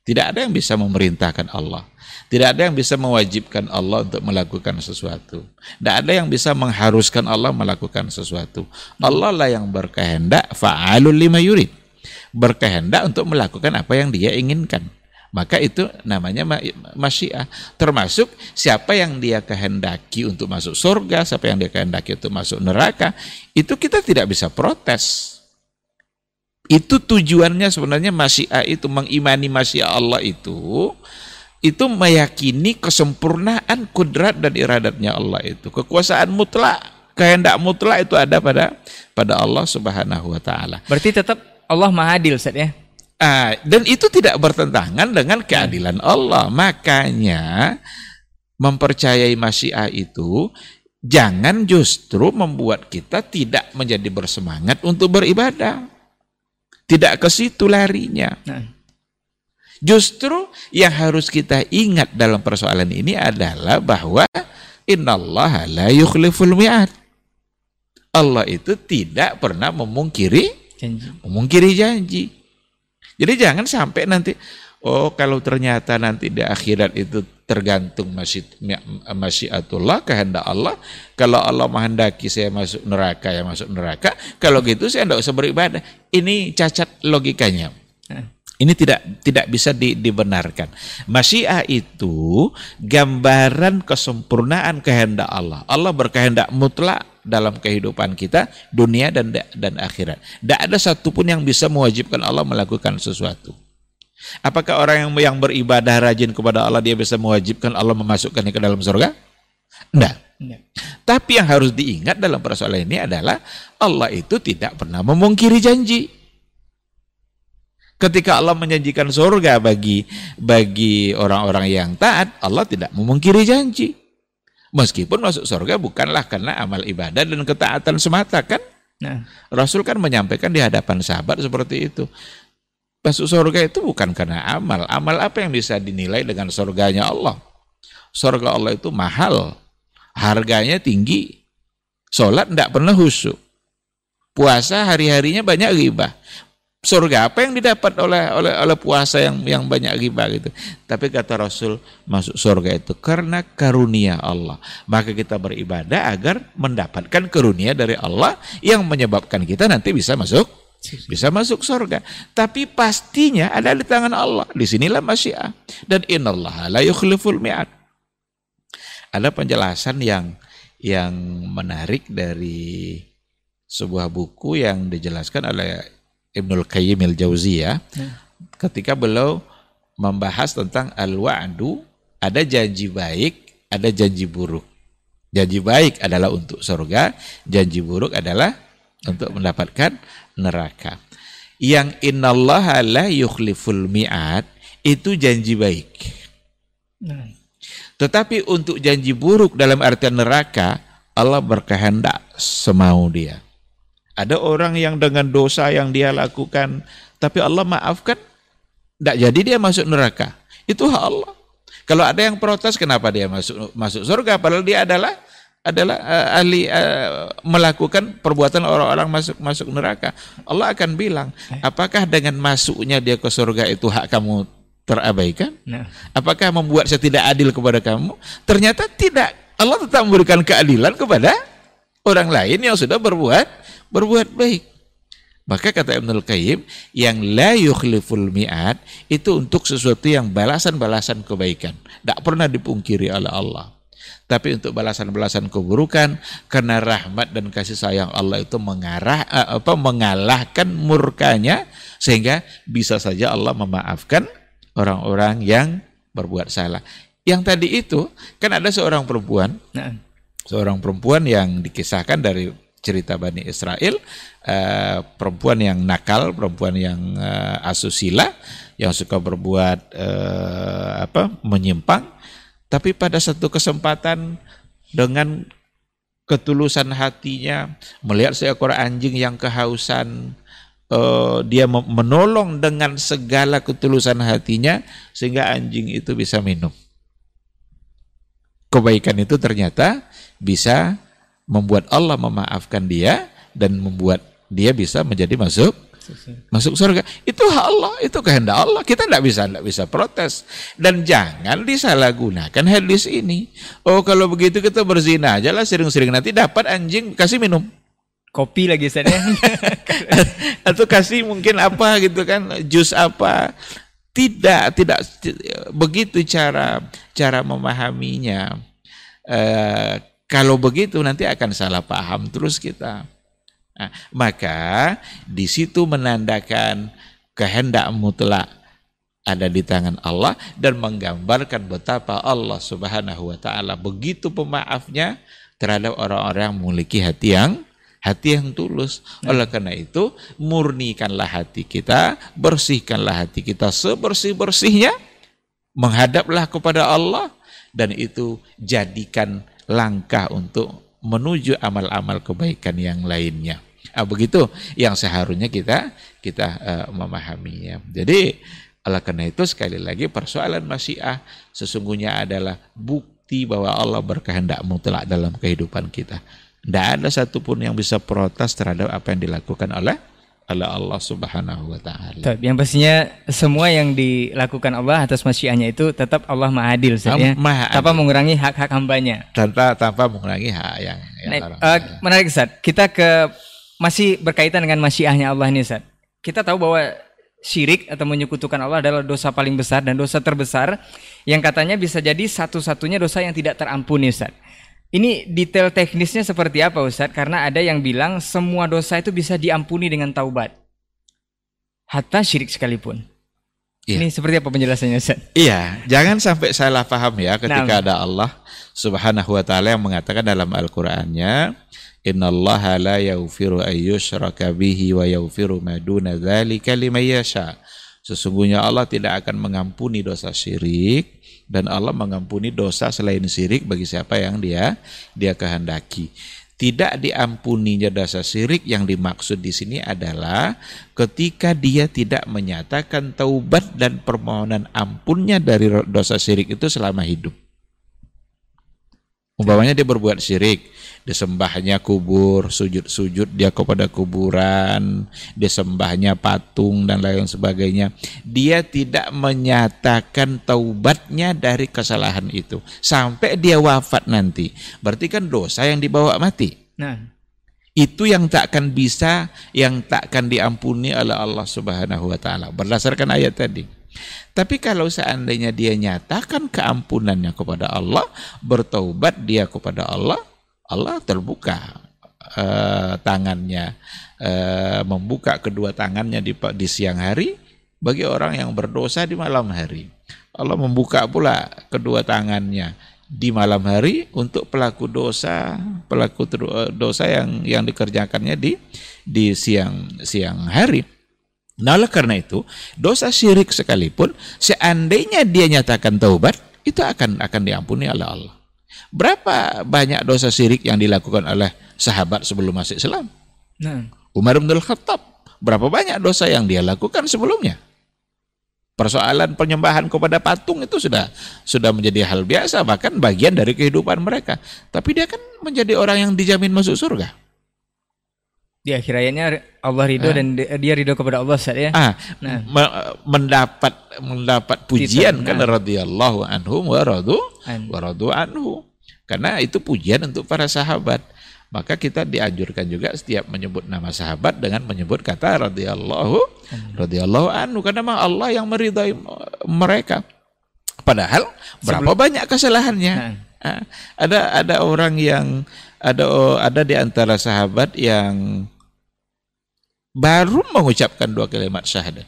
Tidak ada yang bisa memerintahkan Allah. Tidak ada yang bisa mewajibkan Allah untuk melakukan sesuatu. Tidak ada yang bisa mengharuskan Allah melakukan sesuatu. Allah lah yang berkehendak fa'alul lima yurid. Berkehendak untuk melakukan apa yang dia inginkan. Maka itu namanya masyiah. Termasuk siapa yang dia kehendaki untuk masuk surga, siapa yang dia kehendaki untuk masuk neraka, itu kita tidak bisa protes. Itu tujuannya sebenarnya masyiah itu mengimani masyiah Allah itu itu meyakini kesempurnaan kudrat dan iradatnya Allah itu. Kekuasaan mutlak, kehendak mutlak itu ada pada pada Allah Subhanahu wa taala.
Berarti tetap Allah Maha Adil, Ustaz ya.
Ah, dan itu tidak bertentangan dengan keadilan Allah. Makanya mempercayai masyiah itu jangan justru membuat kita tidak menjadi bersemangat untuk beribadah. Tidak ke situ larinya. Nah. Justru yang harus kita ingat dalam persoalan ini adalah bahwa innallaha la yukhliful mi'ad. Allah itu tidak pernah memungkiri janji. memungkiri janji. Jadi jangan sampai nanti oh kalau ternyata nanti di akhirat itu tergantung masih masyiatullah kehendak Allah. Kalau Allah menghendaki saya masuk neraka ya masuk neraka. Kalau gitu saya tidak usah beribadah. Ini cacat logikanya. Ini tidak tidak bisa di, dibenarkan. Masyiah itu gambaran kesempurnaan kehendak Allah. Allah berkehendak mutlak dalam kehidupan kita, dunia dan dan akhirat. Tidak ada satupun yang bisa mewajibkan Allah melakukan sesuatu. Apakah orang yang yang beribadah rajin kepada Allah dia bisa mewajibkan Allah memasukkannya ke dalam surga? Tidak. Tapi yang harus diingat dalam persoalan ini adalah Allah itu tidak pernah memungkiri janji. Ketika Allah menjanjikan surga bagi bagi orang-orang yang taat, Allah tidak memungkiri janji. Meskipun masuk surga bukanlah karena amal ibadah dan ketaatan semata kan? Nah. Rasul kan menyampaikan di hadapan sahabat seperti itu. Masuk surga itu bukan karena amal. Amal apa yang bisa dinilai dengan surganya Allah? Surga Allah itu mahal. Harganya tinggi. Sholat tidak pernah khusyuk. Puasa hari-harinya banyak ribah. Surga apa yang didapat oleh oleh oleh puasa yang yang banyak ribah gitu. Tapi kata Rasul masuk surga itu karena karunia Allah. Maka kita beribadah agar mendapatkan karunia dari Allah yang menyebabkan kita nanti bisa masuk bisa masuk surga. Tapi pastinya ada di tangan Allah. Di sinilah masyiah. Dan innallaha la yukhliful mi'ad. Ada penjelasan yang yang menarik dari sebuah buku yang dijelaskan oleh Ibnul Qayyim al-Jauziyah ya. ketika beliau membahas tentang al-wa'du ada janji baik, ada janji buruk. Janji baik adalah untuk surga, janji buruk adalah untuk mendapatkan neraka. Yang innallaha la yukhliful mi'ad itu janji baik. Nah. Tetapi untuk janji buruk dalam artian neraka, Allah berkehendak semau dia. Ada orang yang dengan dosa yang dia lakukan, tapi Allah maafkan, tidak jadi dia masuk neraka. Itu hak Allah. Kalau ada yang protes, kenapa dia masuk masuk surga? Padahal dia adalah adalah uh, ahli uh, melakukan perbuatan orang-orang masuk masuk neraka. Allah akan bilang, eh. apakah dengan masuknya dia ke surga itu hak kamu terabaikan? Nah. Apakah membuat saya tidak adil kepada kamu? Ternyata tidak. Allah tetap memberikan keadilan kepada orang lain yang sudah berbuat berbuat baik. Maka kata Ibnul Qayyim, yang la yukhliful mi'ad itu untuk sesuatu yang balasan-balasan kebaikan. Tidak pernah dipungkiri oleh Allah. Tapi untuk balasan-balasan keburukan karena rahmat dan kasih sayang Allah itu mengarah eh, apa mengalahkan murkanya sehingga bisa saja Allah memaafkan orang-orang yang berbuat salah. Yang tadi itu kan ada seorang perempuan, nah. seorang perempuan yang dikisahkan dari cerita Bani Israel uh, perempuan yang nakal, perempuan yang uh, asusila, yang suka berbuat uh, apa menyimpang, tapi pada satu kesempatan dengan ketulusan hatinya melihat seekor anjing yang kehausan uh, dia menolong dengan segala ketulusan hatinya sehingga anjing itu bisa minum. Kebaikan itu ternyata bisa membuat Allah memaafkan dia dan membuat dia bisa menjadi masuk masuk surga. Itu hak Allah, itu kehendak Allah. Kita tidak bisa tidak bisa protes. Dan jangan disalahgunakan hadis ini. Oh kalau begitu kita berzina aja lah sering-sering nanti dapat anjing kasih minum.
Kopi lagi saya.
Atau kasih mungkin apa gitu kan, jus apa. Tidak, tidak begitu cara cara memahaminya. Eh, kalau begitu nanti akan salah paham terus kita. Nah, maka di situ menandakan kehendak mutlak ada di tangan Allah dan menggambarkan betapa Allah Subhanahu wa taala begitu pemaafnya terhadap orang-orang yang memiliki hati yang hati yang tulus. Oleh karena itu, murnikanlah hati kita, bersihkanlah hati kita sebersih-bersihnya, menghadaplah kepada Allah dan itu jadikan langkah untuk menuju amal-amal kebaikan yang lainnya. Nah, begitu yang seharusnya kita kita uh, memahaminya. Jadi oleh karena itu sekali lagi persoalan masyiah sesungguhnya adalah bukti bahwa Allah berkehendak mutlak dalam kehidupan kita. Tidak ada satupun yang bisa protes terhadap apa yang dilakukan oleh oleh Allah Subhanahu wa taala.
Yang pastinya semua yang dilakukan Allah atas masyiahnya itu tetap Allah Maha Adil ya. Maha tanpa mengurangi hak-hak hambanya.
Tanpa tanpa mengurangi hak yang,
yang nah, uh, menarik Ustaz. Kita ke masih berkaitan dengan masyiahnya Allah ini Ustaz. Kita tahu bahwa syirik atau menyekutukan Allah adalah dosa paling besar dan dosa terbesar yang katanya bisa jadi satu-satunya dosa yang tidak terampuni Ustaz. Ini detail teknisnya seperti apa Ustadz? Karena ada yang bilang semua dosa itu bisa diampuni dengan taubat. Hatta syirik sekalipun. Iya. Ini seperti apa penjelasannya Ustaz?
Iya, jangan sampai salah paham ya ketika nah. ada Allah Subhanahu wa taala yang mengatakan dalam Al-Qur'annya, "Innallaha la yaghfiru ayyushraka bihi wa yaghfiru ma duna dzalika liman yasha." Sesungguhnya Allah tidak akan mengampuni dosa syirik dan Allah mengampuni dosa selain syirik bagi siapa yang dia dia kehendaki. Tidak diampuninya dosa syirik yang dimaksud di sini adalah ketika dia tidak menyatakan taubat dan permohonan ampunnya dari dosa syirik itu selama hidup. Umpamanya dia berbuat syirik, disembahnya kubur, sujud-sujud dia kepada kuburan, disembahnya patung dan lain sebagainya. Dia tidak menyatakan taubatnya dari kesalahan itu sampai dia wafat nanti. Berarti kan dosa yang dibawa mati. Nah, itu yang tak akan bisa, yang tak akan diampuni oleh Allah Subhanahu wa taala berdasarkan ayat tadi. Tapi kalau seandainya dia nyatakan keampunannya kepada Allah, bertaubat dia kepada Allah, Allah terbuka uh, tangannya, uh, membuka kedua tangannya di, di siang hari bagi orang yang berdosa di malam hari. Allah membuka pula kedua tangannya di malam hari untuk pelaku dosa, pelaku eh, dosa yang yang dikerjakannya di di siang siang hari. Nah, oleh karena itu, dosa syirik sekalipun seandainya dia nyatakan taubat, itu akan akan diampuni oleh Allah. Berapa banyak dosa syirik yang dilakukan oleh sahabat sebelum masuk Islam? Nah. Umar bin Khattab, berapa banyak dosa yang dia lakukan sebelumnya? Persoalan penyembahan kepada patung itu sudah sudah menjadi hal biasa, bahkan bagian dari kehidupan mereka. Tapi dia kan menjadi orang yang dijamin masuk surga.
Di akhir ayatnya Allah ridho ah. dan dia ridho kepada Allah saat ya.
Ah, nah. mendapat mendapat pujian kan nah. radhiyallahu anhu wa radu wa radu anhu. Karena itu pujian untuk para sahabat. Maka kita dianjurkan juga setiap menyebut nama sahabat dengan menyebut kata radhiyallahu radhiyallahu anhu karena memang Allah yang meridai mereka. Padahal berapa Sebelum, banyak kesalahannya. Nah. Ah, ada ada orang yang ada ada di antara sahabat yang baru mengucapkan dua kalimat syahadat.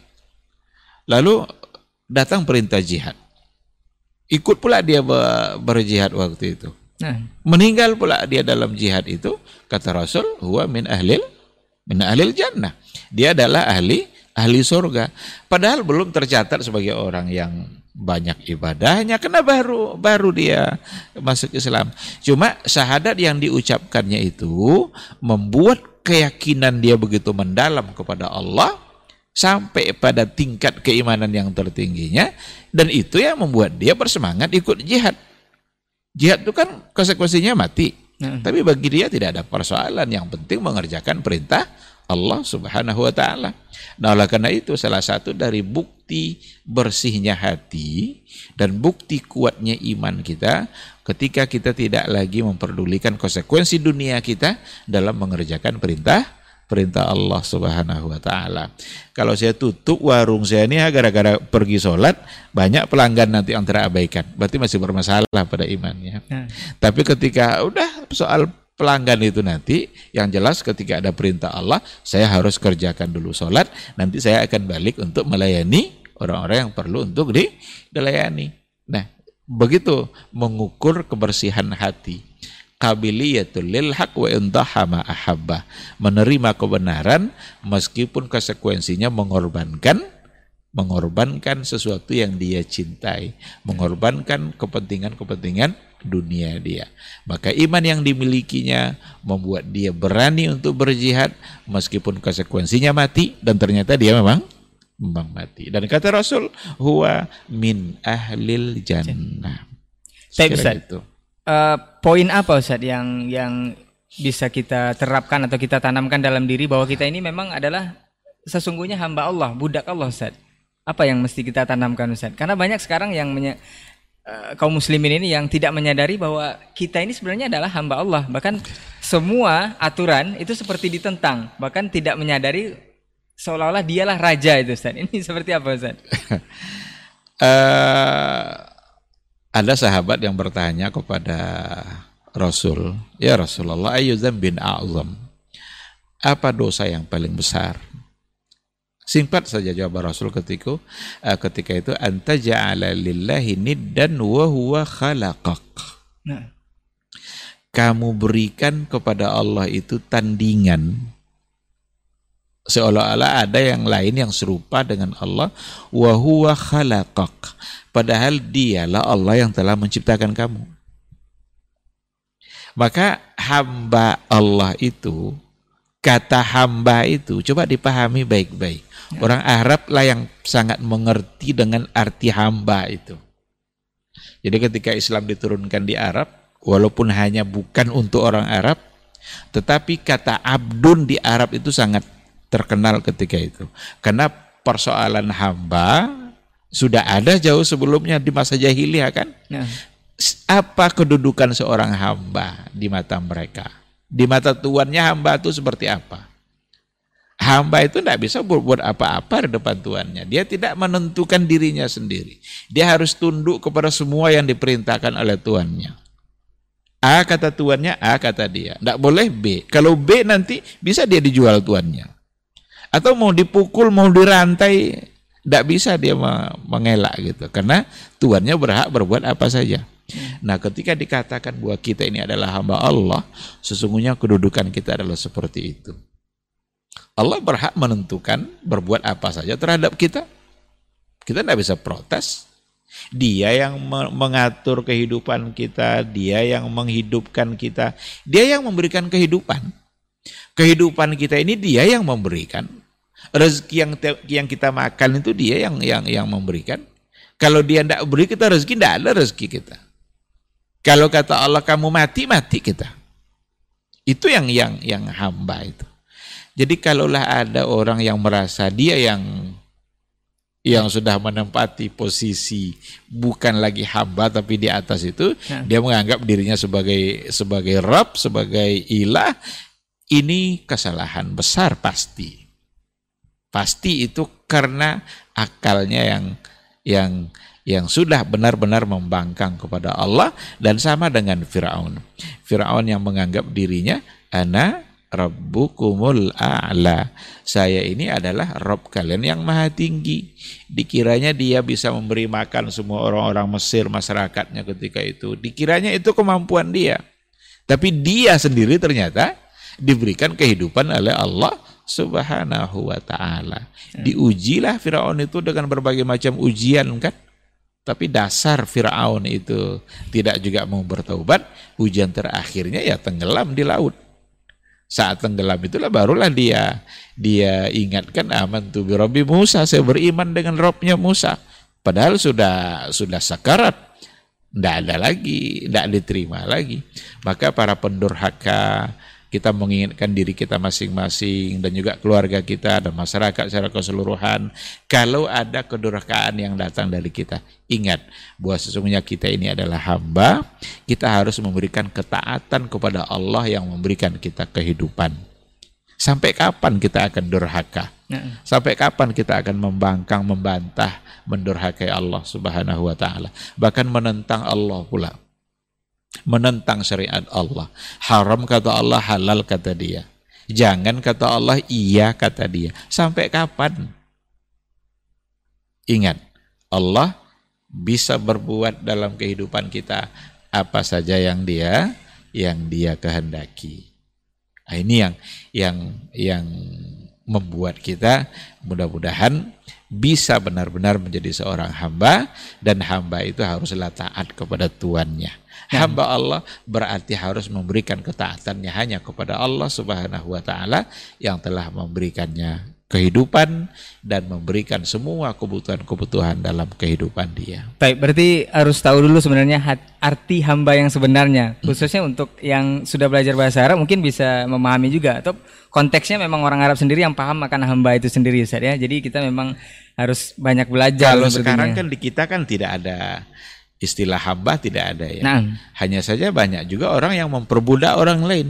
Lalu datang perintah jihad. Ikut pula dia berjihad waktu itu. Nah. Meninggal pula dia dalam jihad itu, kata Rasul, huwa min ahlil min ahlil jannah. Dia adalah ahli ahli surga. Padahal belum tercatat sebagai orang yang banyak ibadahnya karena baru baru dia masuk Islam. Cuma syahadat yang diucapkannya itu membuat keyakinan dia begitu mendalam kepada Allah sampai pada tingkat keimanan yang tertingginya dan itu yang membuat dia bersemangat ikut jihad. Jihad itu kan konsekuensinya mati. Hmm. Tapi bagi dia tidak ada persoalan. Yang penting mengerjakan perintah Allah Subhanahu wa taala. Nah, oleh karena itu salah satu dari bukti bersihnya hati dan bukti kuatnya iman kita ketika kita tidak lagi memperdulikan konsekuensi dunia kita dalam mengerjakan perintah perintah Allah Subhanahu wa taala. Kalau saya tutup warung saya ini gara-gara pergi sholat, banyak pelanggan nanti yang terabaikan. Berarti masih bermasalah pada imannya. Hmm. Tapi ketika udah soal pelanggan itu nanti yang jelas ketika ada perintah Allah saya harus kerjakan dulu sholat nanti saya akan balik untuk melayani orang-orang yang perlu untuk dilayani. Nah begitu mengukur kebersihan hati. Kabiliyatul lil haq wa indahama ahabba. Menerima kebenaran meskipun konsekuensinya mengorbankan mengorbankan sesuatu yang dia cintai. Mengorbankan kepentingan-kepentingan dunia dia maka iman yang dimilikinya membuat dia berani untuk berjihad meskipun konsekuensinya mati dan ternyata dia memang memang mati dan kata Rasul huwa min ahlil jannah
Baik Ustaz. Itu uh, poin apa Ustaz yang yang bisa kita terapkan atau kita tanamkan dalam diri bahwa kita ini memang adalah sesungguhnya hamba Allah, budak Allah Ustaz. Apa yang mesti kita tanamkan Ustaz? Karena banyak sekarang yang menye, kaum muslimin ini yang tidak menyadari bahwa kita ini sebenarnya adalah hamba Allah. Bahkan semua aturan itu seperti ditentang, bahkan tidak menyadari seolah-olah dialah raja itu Ustaz. Ini seperti apa Ustaz?
uh, ada sahabat yang bertanya kepada Rasul, "Ya Rasulullah, ayu bin a'zam?" Apa dosa yang paling besar? Singkat saja jawaban Rasul ketika uh, ketika itu anta ja'ala lillahi niddan wa huwa khalaqak. Nah. Kamu berikan kepada Allah itu tandingan seolah-olah ada yang lain yang serupa dengan Allah wa huwa khalaqak Padahal dialah Allah yang telah menciptakan kamu. Maka hamba Allah itu, kata hamba itu, coba dipahami baik-baik. Ya. Orang Arab lah yang sangat mengerti dengan arti hamba itu. Jadi ketika Islam diturunkan di Arab, walaupun hanya bukan untuk orang Arab, tetapi kata abdun di Arab itu sangat terkenal ketika itu. Karena persoalan hamba sudah ada jauh sebelumnya di masa jahiliyah kan? Ya. Apa kedudukan seorang hamba di mata mereka? Di mata tuannya hamba itu seperti apa? Hamba itu tidak bisa berbuat apa-apa di depan tuannya. Dia tidak menentukan dirinya sendiri. Dia harus tunduk kepada semua yang diperintahkan oleh tuannya. A kata tuannya, A kata dia. Tidak boleh B. Kalau B nanti bisa dia dijual tuannya. Atau mau dipukul, mau dirantai, tidak bisa dia mengelak gitu karena tuannya berhak berbuat apa saja. Nah, ketika dikatakan bahwa kita ini adalah hamba Allah, sesungguhnya kedudukan kita adalah seperti itu. Allah berhak menentukan berbuat apa saja terhadap kita. Kita tidak bisa protes. Dia yang mengatur kehidupan kita, dia yang menghidupkan kita, dia yang memberikan kehidupan. Kehidupan kita ini dia yang memberikan rezeki yang yang kita makan itu dia yang yang yang memberikan. Kalau dia tidak beri kita rezeki, tidak ada rezeki kita. Kalau kata Allah kamu mati, mati kita. Itu yang yang yang hamba itu. Jadi kalaulah ada orang yang merasa dia yang yang sudah menempati posisi bukan lagi hamba tapi di atas itu ya. dia menganggap dirinya sebagai sebagai Rabb, sebagai ilah, ini kesalahan besar pasti. Pasti itu karena akalnya yang yang yang sudah benar-benar membangkang kepada Allah dan sama dengan Firaun. Firaun yang menganggap dirinya ana rabbukumul a'la. Saya ini adalah Rob kalian yang maha tinggi. Dikiranya dia bisa memberi makan semua orang-orang Mesir masyarakatnya ketika itu. Dikiranya itu kemampuan dia. Tapi dia sendiri ternyata diberikan kehidupan oleh Allah Subhanahu wa taala. Diujilah Firaun itu dengan berbagai macam ujian kan? Tapi dasar Firaun itu tidak juga mau bertaubat, ujian terakhirnya ya tenggelam di laut. Saat tenggelam itulah barulah dia dia ingatkan aman tu Robi Musa. Saya beriman dengan Robnya Musa. Padahal sudah sudah sakarat tidak ada lagi tidak diterima lagi. Maka para pendurhaka kita mengingatkan diri kita masing-masing dan juga keluarga kita dan masyarakat secara keseluruhan kalau ada kedurhakaan yang datang dari kita. Ingat bahwa sesungguhnya kita ini adalah hamba. Kita harus memberikan ketaatan kepada Allah yang memberikan kita kehidupan. Sampai kapan kita akan durhaka? Ya. sampai kapan kita akan membangkang membantah mendurhakai Allah Subhanahu wa taala? Bahkan menentang Allah pula menentang syariat Allah. Haram kata Allah, halal kata dia. Jangan kata Allah, iya kata dia. Sampai kapan? Ingat, Allah bisa berbuat dalam kehidupan kita apa saja yang dia yang dia kehendaki. Nah, ini yang yang yang membuat kita mudah-mudahan bisa benar-benar menjadi seorang hamba dan hamba itu haruslah taat kepada tuannya. Hamba Allah berarti harus memberikan ketaatannya hanya kepada Allah Subhanahu wa taala yang telah memberikannya kehidupan dan memberikan semua kebutuhan-kebutuhan dalam kehidupan dia.
Baik, berarti harus tahu dulu sebenarnya arti hamba yang sebenarnya, khususnya untuk yang sudah belajar bahasa Arab mungkin bisa memahami juga atau konteksnya memang orang Arab sendiri yang paham akan hamba itu sendiri Ustaz ya. Jadi kita memang harus banyak belajar.
Kalau sekarang kan di kita kan tidak ada istilah hamba tidak ada ya. Nah. Hanya saja banyak juga orang yang memperbudak orang lain.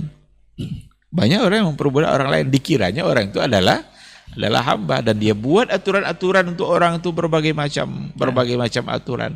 Banyak orang yang memperbudak orang lain. Dikiranya orang itu adalah adalah hamba dan dia buat aturan-aturan untuk orang itu berbagai macam berbagai nah. macam aturan.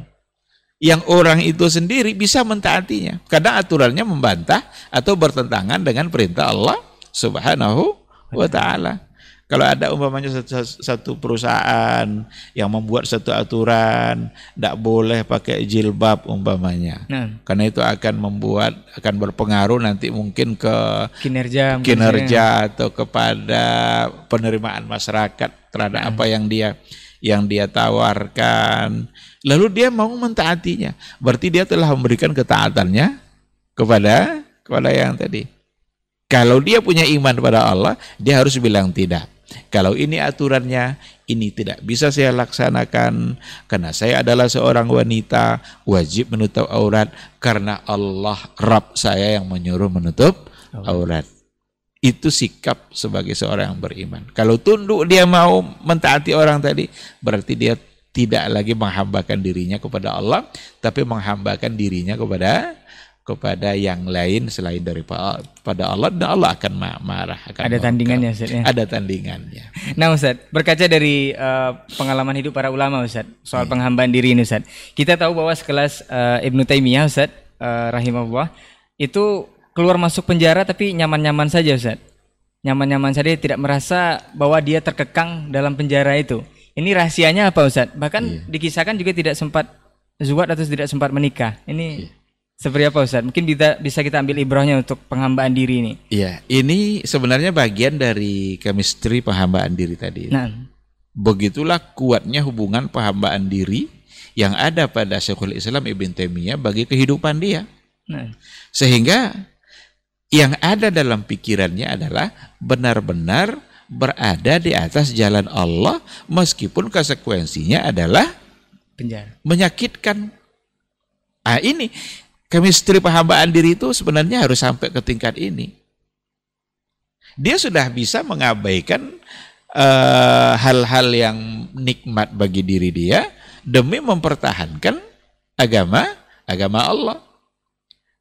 Yang orang itu sendiri bisa mentaatinya. Kadang aturannya membantah atau bertentangan dengan perintah Allah Subhanahu wa taala. Kalau ada umpamanya satu, satu perusahaan yang membuat satu aturan tidak boleh pakai jilbab umpamanya, nah. karena itu akan membuat akan berpengaruh nanti mungkin ke
kinerja
kinerja atau kepada penerimaan masyarakat terhadap nah. apa yang dia yang dia tawarkan. Lalu dia mau mentaatinya, berarti dia telah memberikan ketaatannya kepada kepada yang tadi. Kalau dia punya iman pada Allah, dia harus bilang tidak. Kalau ini aturannya, ini tidak bisa saya laksanakan karena saya adalah seorang wanita wajib menutup aurat karena Allah Rabb saya yang menyuruh menutup aurat. Itu sikap sebagai seorang yang beriman. Kalau tunduk dia mau mentaati orang tadi, berarti dia tidak lagi menghambakan dirinya kepada Allah, tapi menghambakan dirinya kepada kepada yang lain selain daripada Allah dan Allah akan marah akan
ada tandingannya Ustaz ya?
ada tandingannya.
Nah Ustaz berkaca dari uh, pengalaman hidup para ulama Ustaz soal hmm. penghambaan diri ini Ustaz. Kita tahu bahwa sekelas uh, Ibnu Taimiyah Ustaz uh, rahimahullah itu keluar masuk penjara tapi nyaman-nyaman saja Ustaz. Nyaman-nyaman saja tidak merasa bahwa dia terkekang dalam penjara itu. Ini rahasianya apa Ustaz? Bahkan iya. dikisahkan juga tidak sempat zuat atau tidak sempat menikah. Ini iya seperti apa Ustaz? Mungkin bisa, bisa kita ambil ibrahnya untuk penghambaan diri ini.
Iya, ini sebenarnya bagian dari chemistry penghambaan diri tadi. Nah. Begitulah kuatnya hubungan penghambaan diri yang ada pada Syekhul Islam Ibn Taimiyah bagi kehidupan dia. Nah. Sehingga yang ada dalam pikirannya adalah benar-benar berada di atas jalan Allah meskipun konsekuensinya adalah
penjara.
Menyakitkan. Ah ini Chemistry penghambaan diri itu sebenarnya harus sampai ke tingkat ini. Dia sudah bisa mengabaikan eh, hal-hal uh, yang nikmat bagi diri dia demi mempertahankan agama agama Allah.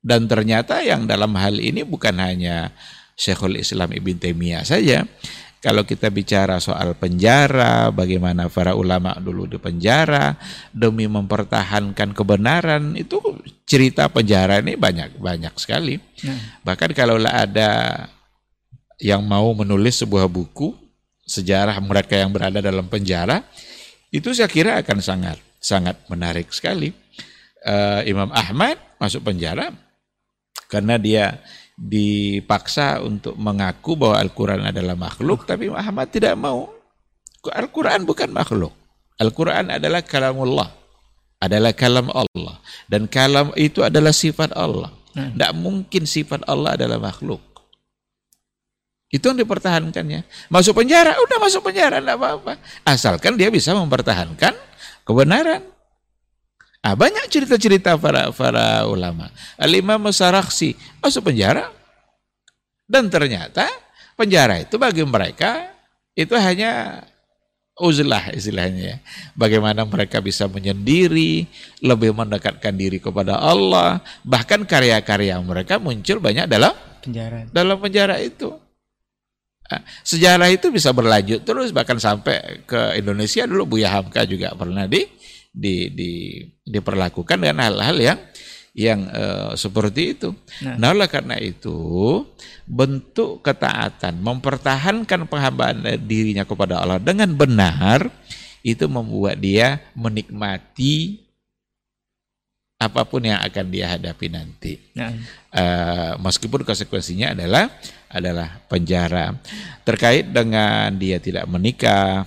Dan ternyata yang dalam hal ini bukan hanya Syekhul Islam Ibn Taimiyah saja, kalau kita bicara soal penjara, bagaimana para ulama dulu di penjara demi mempertahankan kebenaran, itu cerita penjara ini banyak banyak sekali. Nah. Bahkan kalau ada yang mau menulis sebuah buku sejarah mereka yang berada dalam penjara itu saya kira akan sangat sangat menarik sekali. Uh, Imam Ahmad masuk penjara karena dia dipaksa untuk mengaku bahwa Al-Quran adalah makhluk, tapi Imam Ahmad tidak mau. Al-Quran bukan makhluk. Al-Quran adalah kalamullah, adalah kalam Allah. Dan kalam itu adalah sifat Allah. Tidak hmm. mungkin sifat Allah adalah makhluk. Itu yang dipertahankannya. Masuk penjara, udah masuk penjara, tidak apa-apa. Asalkan dia bisa mempertahankan kebenaran. Ah, banyak cerita-cerita para para ulama. Al-Imam Saraksi masuk penjara. Dan ternyata penjara itu bagi mereka itu hanya uzlah istilahnya ya. Bagaimana mereka bisa menyendiri, lebih mendekatkan diri kepada Allah, bahkan karya-karya mereka muncul banyak dalam penjara. Dalam penjara itu. Nah, sejarah itu bisa berlanjut terus bahkan sampai ke Indonesia dulu Buya Hamka juga pernah di, di, di diperlakukan dengan hal-hal yang yang uh, seperti itu. Nah. nah, oleh karena itu bentuk ketaatan mempertahankan penghambaan dirinya kepada Allah dengan benar itu membuat dia menikmati apa pun yang akan dia hadapi nanti. Nah. Uh, meskipun konsekuensinya adalah adalah penjara. Terkait dengan dia tidak menikah,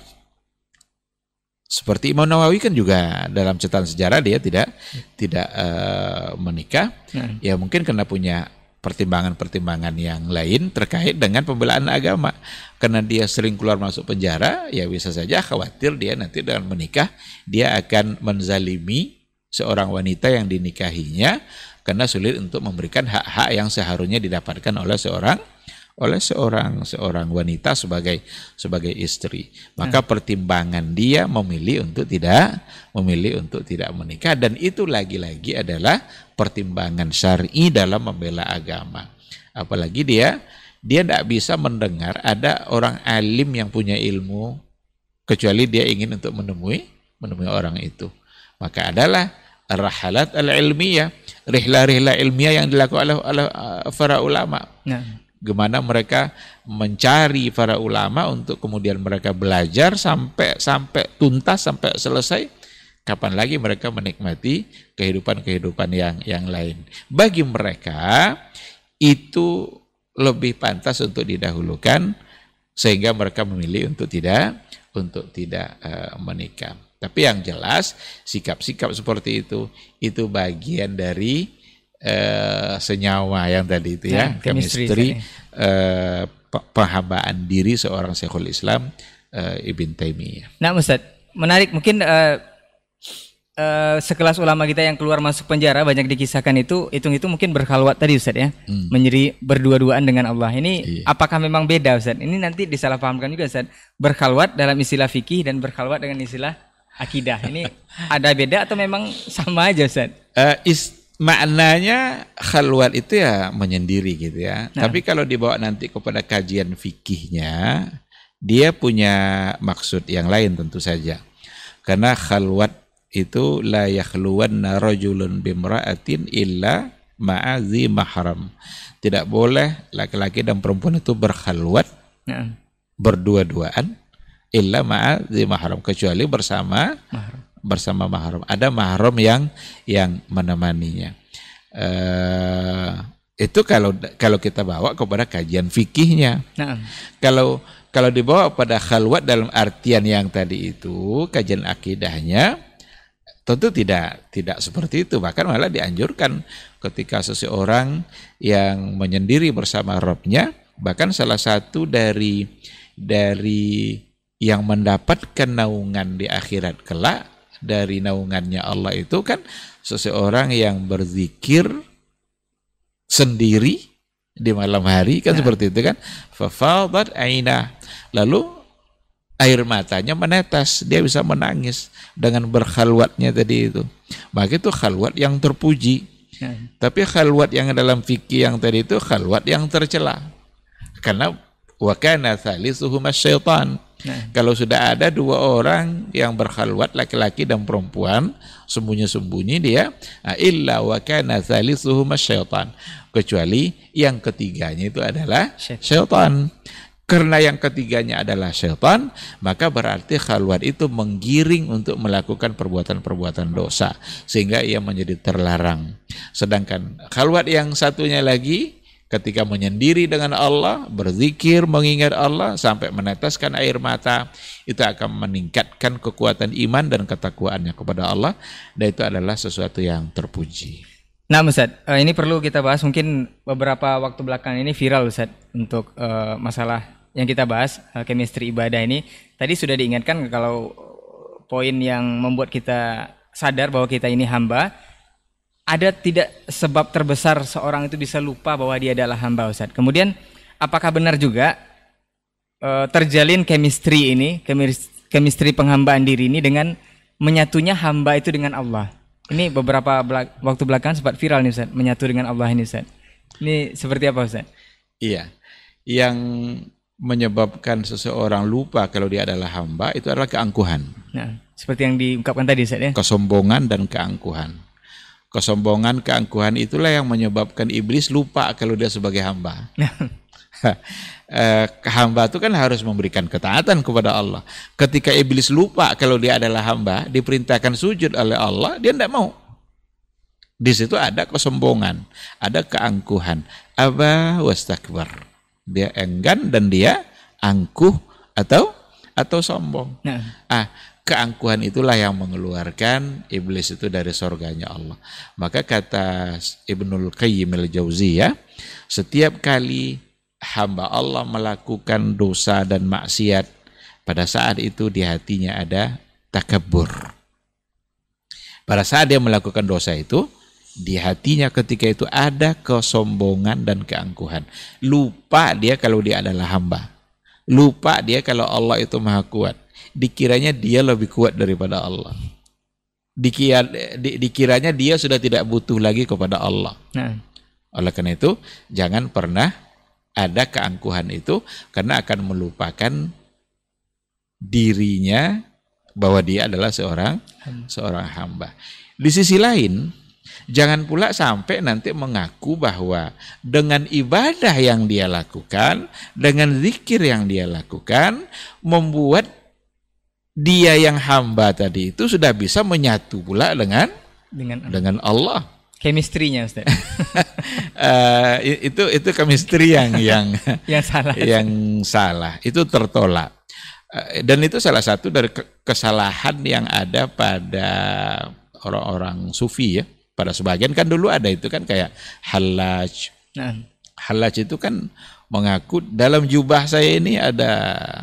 seperti Imam Nawawi kan juga dalam catatan sejarah dia tidak tidak uh, menikah. Nah. Ya mungkin karena punya pertimbangan-pertimbangan yang lain terkait dengan pembelaan agama. Karena dia sering keluar masuk penjara, ya bisa saja khawatir dia nanti dengan menikah dia akan menzalimi seorang wanita yang dinikahinya karena sulit untuk memberikan hak-hak yang seharusnya didapatkan oleh seorang oleh seorang seorang wanita sebagai sebagai istri. Maka hmm. pertimbangan dia memilih untuk tidak memilih untuk tidak menikah dan itu lagi-lagi adalah pertimbangan syar'i dalam membela agama. Apalagi dia dia tidak bisa mendengar ada orang alim yang punya ilmu kecuali dia ingin untuk menemui menemui orang itu. Maka adalah rahalat al-ilmiyah, rihla-rihla ilmiah yang dilakukan oleh, oleh uh, para ulama. Nah. Gimana mereka mencari para ulama untuk kemudian mereka belajar sampai sampai tuntas sampai selesai. Kapan lagi mereka menikmati kehidupan-kehidupan yang yang lain? Bagi mereka itu lebih pantas untuk didahulukan sehingga mereka memilih untuk tidak untuk tidak uh, menikah. Tapi yang jelas sikap-sikap seperti itu itu bagian dari uh, senyawa yang tadi itu ya, ya chemistry, uh, penghambaan diri seorang Syekhul Islam uh, Ibn Taimiyah.
Nah, Ustaz, menarik mungkin uh, uh, sekelas ulama kita yang keluar masuk penjara banyak dikisahkan itu hitung-hitung mungkin berkhalwat tadi Ustaz ya. Hmm. Menjadi berdua-duaan dengan Allah. Ini iya. apakah memang beda Ustaz? Ini nanti disalahpahamkan juga Ustaz. Berkhalwat dalam istilah fikih dan berkhalwat dengan istilah akidah. Ini ada beda atau memang sama aja Ustaz?
Uh, is, maknanya khalwat itu ya menyendiri gitu ya. Nah. Tapi kalau dibawa nanti kepada kajian fikihnya, dia punya maksud yang lain tentu saja. Karena khalwat itu la yakhluwanna rajulun bimra'atin illa ma'azi mahram. Tidak boleh laki-laki dan perempuan itu berkhalwat nah. berdua-duaan illa ma'adzi mahram kecuali bersama mahram. Bersama mahram. Ada mahram yang yang menemaninya. Uh, itu kalau kalau kita bawa kepada kajian fikihnya. Nah. Kalau kalau dibawa pada khalwat dalam artian yang tadi itu kajian akidahnya tentu tidak tidak seperti itu bahkan malah dianjurkan ketika seseorang yang menyendiri bersama robnya bahkan salah satu dari dari yang mendapatkan naungan di akhirat kelak dari naungannya Allah itu kan seseorang yang berzikir sendiri di malam hari kan ya. seperti itu kan? Fafadat aina. Lalu air matanya menetes dia bisa menangis dengan berkhalwatnya tadi itu. Maka itu khalwat yang terpuji. Ya. tapi khalwat yang dalam fikih yang tadi itu khalwat yang tercela. Karena wa kana thalithuhuma syaitan Nah. Kalau sudah ada dua orang yang berkhalwat laki-laki dan perempuan sembunyi-sembunyi dia ah, illa wa kana thalithuhuma syaitan kecuali yang ketiganya itu adalah syaitan. Karena yang ketiganya adalah syaitan, maka berarti khalwat itu menggiring untuk melakukan perbuatan-perbuatan dosa sehingga ia menjadi terlarang. Sedangkan khalwat yang satunya lagi ketika menyendiri dengan Allah, berzikir, mengingat Allah sampai meneteskan air mata, itu akan meningkatkan kekuatan iman dan ketakwaannya kepada Allah dan itu adalah sesuatu yang terpuji.
Nah Ustaz, uh, ini perlu kita bahas mungkin beberapa waktu belakang ini viral Ustaz untuk uh, masalah yang kita bahas uh, chemistry ibadah ini. Tadi sudah diingatkan kalau poin yang membuat kita sadar bahwa kita ini hamba, ada tidak sebab terbesar seorang itu bisa lupa bahwa dia adalah hamba Ustaz. Kemudian apakah benar juga uh, terjalin chemistry ini, chemistry penghambaan diri ini dengan menyatunya hamba itu dengan Allah? Ini beberapa belak waktu belakangan sempat viral nih Ustaz, menyatu dengan Allah ini Ustaz. Ini seperti apa Ustaz?
Iya. Yang menyebabkan seseorang lupa kalau dia adalah hamba itu adalah keangkuhan.
Nah, seperti yang diungkapkan tadi Ustaz ya.
Kesombongan dan keangkuhan. Kesombongan, keangkuhan itulah yang menyebabkan iblis lupa kalau dia sebagai hamba. eh, hamba itu kan harus memberikan ketaatan kepada Allah. Ketika iblis lupa kalau dia adalah hamba, diperintahkan sujud oleh Allah, dia tidak mau. Di situ ada kesombongan, ada keangkuhan. Aba wastakbar. Dia enggan dan dia angkuh atau atau sombong. Nah. Ah, keangkuhan itulah yang mengeluarkan iblis itu dari surganya Allah. Maka kata Ibnul Qayyim al-Jauziyah, setiap kali hamba Allah melakukan dosa dan maksiat, pada saat itu di hatinya ada takabur. Pada saat dia melakukan dosa itu, di hatinya ketika itu ada kesombongan dan keangkuhan. Lupa dia kalau dia adalah hamba. Lupa dia kalau Allah itu maha kuat. Dikiranya dia lebih kuat daripada Allah. Dikira, di, dikiranya dia sudah tidak butuh lagi kepada Allah. Nah. Oleh karena itu, jangan pernah ada keangkuhan itu karena akan melupakan dirinya bahwa dia adalah seorang seorang hamba. Di sisi lain, jangan pula sampai nanti mengaku bahwa dengan ibadah yang dia lakukan, dengan zikir yang dia lakukan, membuat dia yang hamba tadi itu sudah bisa menyatu pula dengan dengan, dengan Allah
chemistry-nya Ustaz.
uh, itu itu chemistry yang yang
yang salah.
Yang salah. Itu tertolak. Uh, dan itu salah satu dari kesalahan yang ada pada orang-orang sufi ya. Pada sebagian kan dulu ada itu kan kayak halaj. Nah. Halaj itu kan mengaku dalam jubah saya ini ada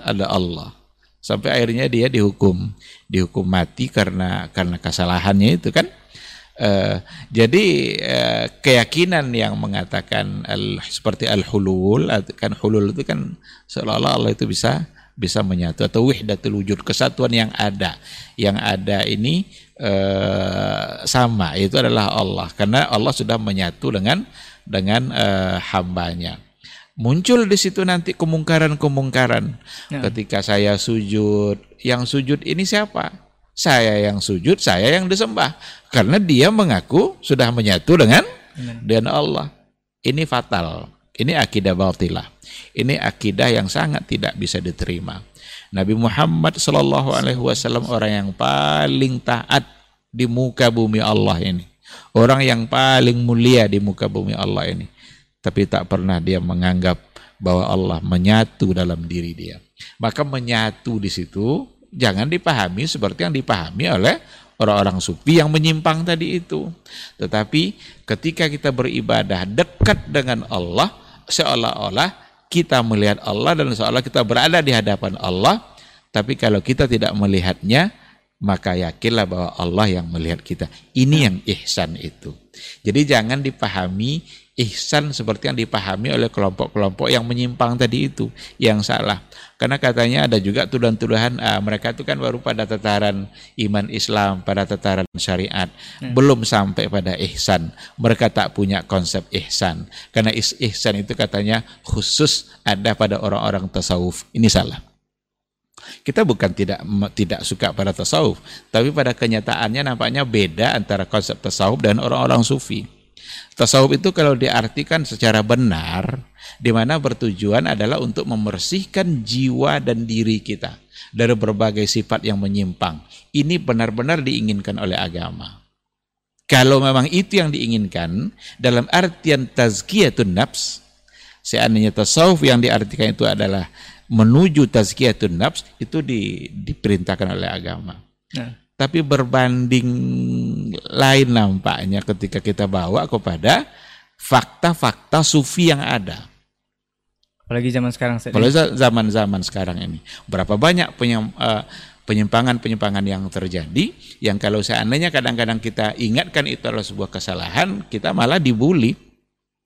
ada Allah. Sampai akhirnya dia dihukum. Dihukum mati karena karena kesalahannya itu kan. Uh, jadi uh, keyakinan yang mengatakan al, seperti al-hulul kan hulul itu kan seolah-olah Allah itu bisa bisa menyatu atau wahdatul wujud kesatuan yang ada. Yang ada ini uh, sama itu adalah Allah. Karena Allah sudah menyatu dengan dengan uh, hambanya muncul di situ nanti kemungkaran-kemungkaran ya. ketika saya sujud yang sujud ini siapa saya yang sujud, saya yang disembah. Karena dia mengaku sudah menyatu dengan dengan Allah. Ini fatal. Ini akidah batilah. Ini akidah yang sangat tidak bisa diterima. Nabi Muhammad Shallallahu Alaihi Wasallam orang yang paling taat di muka bumi Allah ini. Orang yang paling mulia di muka bumi Allah ini. Tapi tak pernah dia menganggap bahwa Allah menyatu dalam diri dia. Maka menyatu di situ jangan dipahami seperti yang dipahami oleh orang-orang sufi yang menyimpang tadi itu. Tetapi ketika kita beribadah dekat dengan Allah, seolah-olah kita melihat Allah dan seolah kita berada di hadapan Allah, tapi kalau kita tidak melihatnya, maka yakinlah bahwa Allah yang melihat kita. Ini yang ihsan itu. Jadi jangan dipahami ihsan seperti yang dipahami oleh kelompok-kelompok yang menyimpang tadi itu, yang salah. Karena katanya ada juga tuduhan-tuduhan uh, mereka itu kan baru pada tataran iman Islam, pada tataran syariat, hmm. belum sampai pada ihsan. Mereka tak punya konsep ihsan. Karena ihsan itu katanya khusus ada pada orang-orang tasawuf. Ini salah. Kita bukan tidak tidak suka pada tasawuf, tapi pada kenyataannya nampaknya beda antara konsep tasawuf dan orang-orang sufi. Tasawuf itu kalau diartikan secara benar, di mana bertujuan adalah untuk membersihkan jiwa dan diri kita dari berbagai sifat yang menyimpang. Ini benar-benar diinginkan oleh agama. Kalau memang itu yang diinginkan, dalam artian tazkiyatun nafs, seandainya tasawuf yang diartikan itu adalah menuju tazkiyatun nafs itu di, diperintahkan oleh agama. Nah. Tapi berbanding lain nampaknya ketika kita bawa kepada fakta-fakta sufi yang ada.
Apalagi zaman sekarang.
Apalagi zaman-zaman sekarang ini. Berapa banyak uh, penyimpangan-penyimpangan yang terjadi yang kalau seandainya kadang-kadang kita ingatkan itu adalah sebuah kesalahan, kita malah dibully.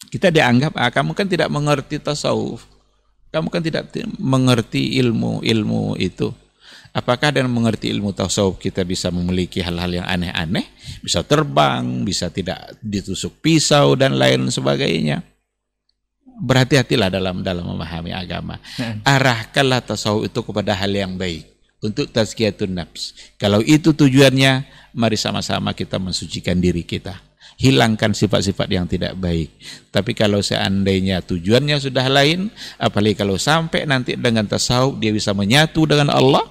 Kita dianggap, ah, kamu kan tidak mengerti tasawuf kamu kan tidak mengerti ilmu-ilmu itu. Apakah dengan mengerti ilmu tasawuf kita bisa memiliki hal-hal yang aneh-aneh, bisa terbang, bisa tidak ditusuk pisau dan lain sebagainya? Berhati-hatilah dalam dalam memahami agama. Hmm. Arahkanlah tasawuf itu kepada hal yang baik untuk tazkiyatun nafs. Kalau itu tujuannya, mari sama-sama kita mensucikan diri kita hilangkan sifat-sifat yang tidak baik. Tapi kalau seandainya tujuannya sudah lain, apalagi kalau sampai nanti dengan tasawuf dia bisa menyatu dengan Allah,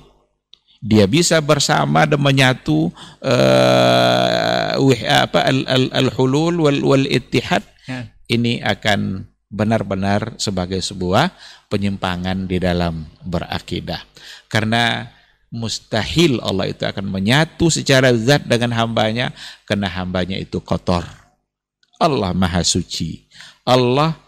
dia bisa bersama dan menyatu uh, apa al-hulul wal, wal ittihad. Ya. Ini akan benar-benar sebagai sebuah penyimpangan di dalam berakidah. Karena mustahil Allah itu akan menyatu secara zat dengan hambanya karena hambanya itu kotor. Allah maha suci. Allah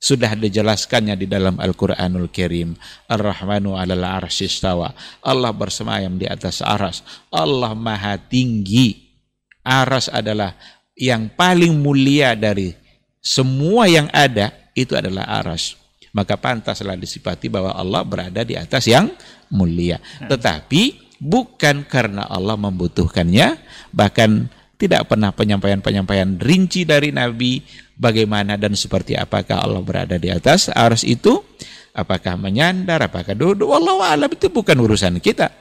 sudah dijelaskannya di dalam Al-Quranul Karim. Ar-Rahmanu alal arsyistawa. Allah bersemayam di atas aras. Allah maha tinggi. Aras adalah yang paling mulia dari semua yang ada, itu adalah aras maka pantaslah disifati bahwa Allah berada di atas yang mulia. Tetapi bukan karena Allah membutuhkannya, bahkan tidak pernah penyampaian-penyampaian rinci dari Nabi bagaimana dan seperti apakah Allah berada di atas ars itu, apakah menyandar, apakah duduk, wallahu alam itu bukan urusan kita.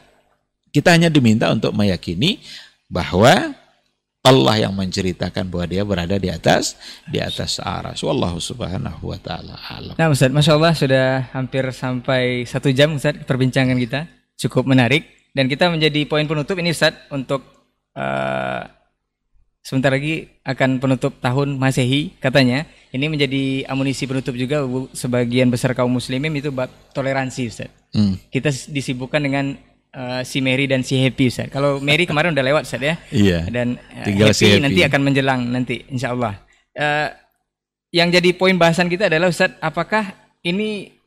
Kita hanya diminta untuk meyakini bahwa Allah yang menceritakan bahwa dia berada di atas di atas aras. Wallahu subhanahu wa ta'ala alam.
Nah Ustaz, Masya Allah sudah hampir sampai satu jam Ustaz perbincangan kita. Cukup menarik. Dan kita menjadi poin penutup ini Ustaz untuk uh, sebentar lagi akan penutup tahun Masehi katanya. Ini menjadi amunisi penutup juga sebagian besar kaum muslimin itu bab toleransi Ustaz. Hmm. Kita disibukkan dengan uh, si Mary dan si Happy Ustaz. Kalau Mary kemarin udah lewat Ustaz ya.
Iya.
Dan uh, Tinggal Happy, si Happy nanti akan menjelang nanti insya Allah. Uh, yang jadi poin bahasan kita adalah Ustaz, apakah ini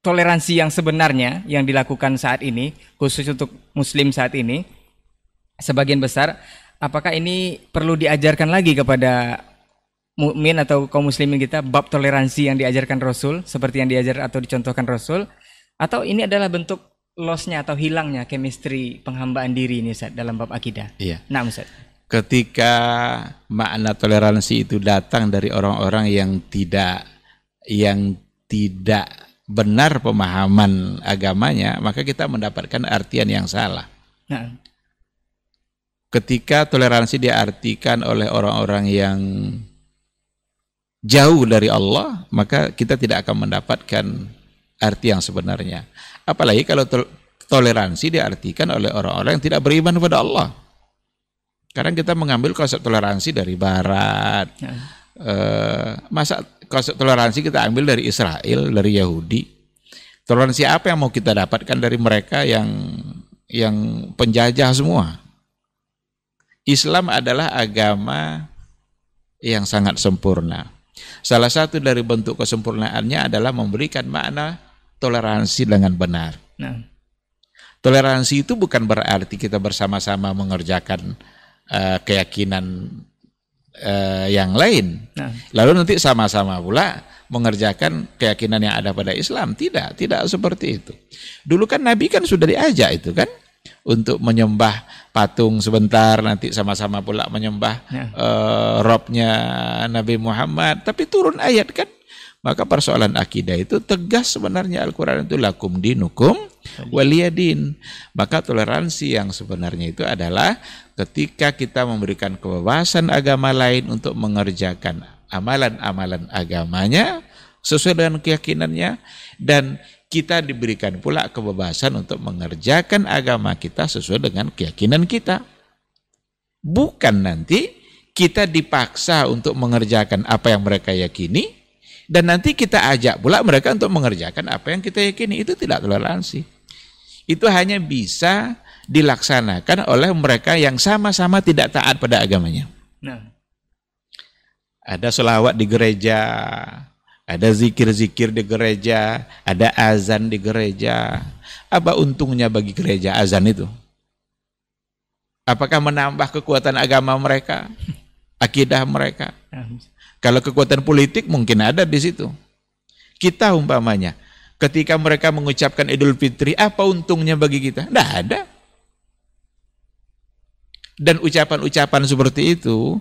toleransi yang sebenarnya yang dilakukan saat ini khusus untuk muslim saat ini sebagian besar apakah ini perlu diajarkan lagi kepada mukmin atau kaum muslimin kita bab toleransi yang diajarkan Rasul seperti yang diajar atau dicontohkan Rasul atau ini adalah bentuk lossnya atau hilangnya chemistry penghambaan diri ini Ustaz dalam bab akidah.
Iya.
Nah, Ustaz.
Ketika makna toleransi itu datang dari orang-orang yang tidak yang tidak benar pemahaman agamanya, maka kita mendapatkan artian yang salah. Nah. Ketika toleransi diartikan oleh orang-orang yang jauh dari Allah, maka kita tidak akan mendapatkan arti yang sebenarnya. Apalagi kalau toleransi diartikan oleh orang-orang yang tidak beriman kepada Allah. Karena kita mengambil konsep toleransi dari Barat. Ya. Eh, masa konsep toleransi kita ambil dari Israel, dari Yahudi. Toleransi apa yang mau kita dapatkan dari mereka yang yang penjajah semua? Islam adalah agama yang sangat sempurna. Salah satu dari bentuk kesempurnaannya adalah memberikan makna toleransi dengan benar. Nah. Toleransi itu bukan berarti kita bersama-sama mengerjakan uh, keyakinan uh, yang lain. Nah. Lalu nanti sama-sama pula mengerjakan keyakinan yang ada pada Islam. Tidak, tidak seperti itu. Dulu kan Nabi kan sudah diajak itu kan untuk menyembah patung sebentar nanti sama-sama pula menyembah ya. uh, robnya Nabi Muhammad tapi turun ayat kan Maka persoalan akidah itu tegas sebenarnya Al-Quran itu lakum dinukum waliyadin. Maka toleransi yang sebenarnya itu adalah ketika kita memberikan kebebasan agama lain untuk mengerjakan amalan-amalan agamanya sesuai dengan keyakinannya dan kita diberikan pula kebebasan untuk mengerjakan agama kita sesuai dengan keyakinan kita. Bukan nanti kita dipaksa untuk mengerjakan apa yang mereka yakini dan nanti kita ajak pula mereka untuk mengerjakan apa yang kita yakini. Itu tidak toleransi. Itu hanya bisa dilaksanakan oleh mereka yang sama-sama tidak taat pada agamanya. Nah. Ada selawat di gereja, ada zikir-zikir di gereja, ada azan di gereja. Apa untungnya bagi gereja azan itu? Apakah menambah kekuatan agama mereka? Akidah mereka? Kalau kekuatan politik mungkin ada di situ. Kita umpamanya, ketika mereka mengucapkan Idul Fitri, apa untungnya bagi kita? Tidak ada. Dan ucapan-ucapan seperti itu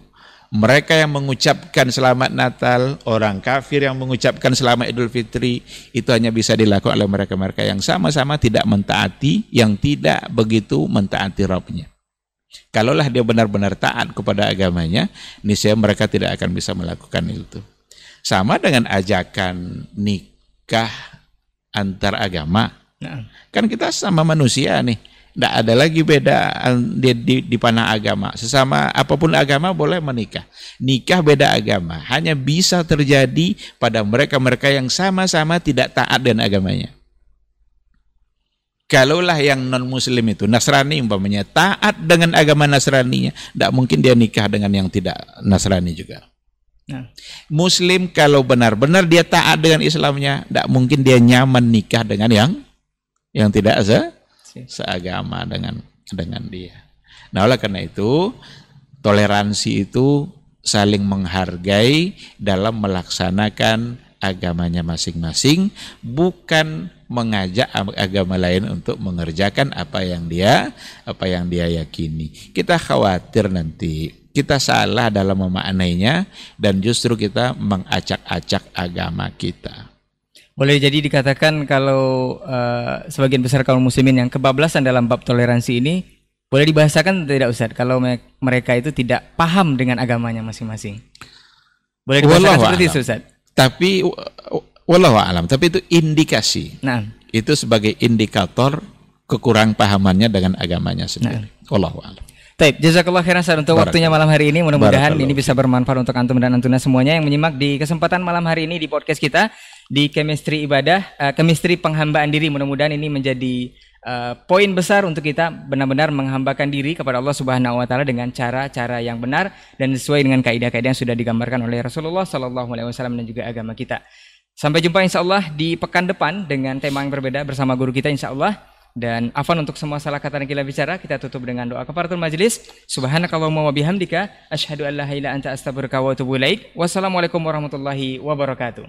mereka yang mengucapkan selamat Natal, orang kafir yang mengucapkan selamat Idul Fitri, itu hanya bisa dilakukan oleh mereka-mereka yang sama-sama tidak mentaati, yang tidak begitu mentaati Rabbnya. Kalaulah dia benar-benar taat kepada agamanya, niscaya mereka tidak akan bisa melakukan itu. Sama dengan ajakan nikah antar agama. Nah. Kan kita sama manusia nih tidak ada lagi beda di, di, di panah agama. Sesama apa pun agama boleh menikah. Nikah beda agama. Hanya bisa terjadi pada mereka-mereka yang sama-sama tidak taat dengan agamanya. Kalaulah yang non-muslim itu, Nasrani umpamanya, taat dengan agama Nasraninya, tidak mungkin dia nikah dengan yang tidak Nasrani juga. Nah. Muslim kalau benar-benar dia taat dengan Islamnya, tidak mungkin dia nyaman nikah dengan yang yang tidak seagama dengan dengan dia. Nah, oleh karena itu toleransi itu saling menghargai dalam melaksanakan agamanya masing-masing, bukan mengajak agama lain untuk mengerjakan apa yang dia apa yang dia yakini. Kita khawatir nanti kita salah dalam memaknainya dan justru kita mengacak-acak agama kita.
Boleh jadi dikatakan kalau uh, sebagian besar kaum muslimin yang kebablasan dalam bab toleransi ini boleh dibahasakan tidak Ustaz kalau mereka itu tidak paham dengan agamanya masing-masing. Boleh dibahasakan seperti itu Ustaz.
Tapi wallahu alam, tapi itu indikasi. Nah, itu sebagai indikator kekurang pahamannya dengan agamanya sendiri. Nah. Wallahu alam.
Taib, jazakallah khairan untuk waktunya malam hari ini. Mudah-mudahan ini bisa bermanfaat untuk antum dan antuna semuanya yang menyimak di kesempatan malam hari ini di podcast kita di chemistry ibadah, uh, chemistry penghambaan diri. Mudah-mudahan ini menjadi uh, poin besar untuk kita benar-benar menghambakan diri kepada Allah Subhanahu wa taala dengan cara-cara yang benar dan sesuai dengan kaidah-kaidah yang sudah digambarkan oleh Rasulullah sallallahu alaihi wasallam dan juga agama kita. Sampai jumpa insya Allah di pekan depan dengan tema yang berbeda bersama guru kita insya Allah. Dan afan untuk semua salah kata yang kita bicara, kita tutup dengan doa kafaratul majelis. Subhanakallahumma wa bihamdika asyhadu an la ilaha anta astaghfiruka wa atubu ilaik. Wassalamualaikum warahmatullahi wabarakatuh.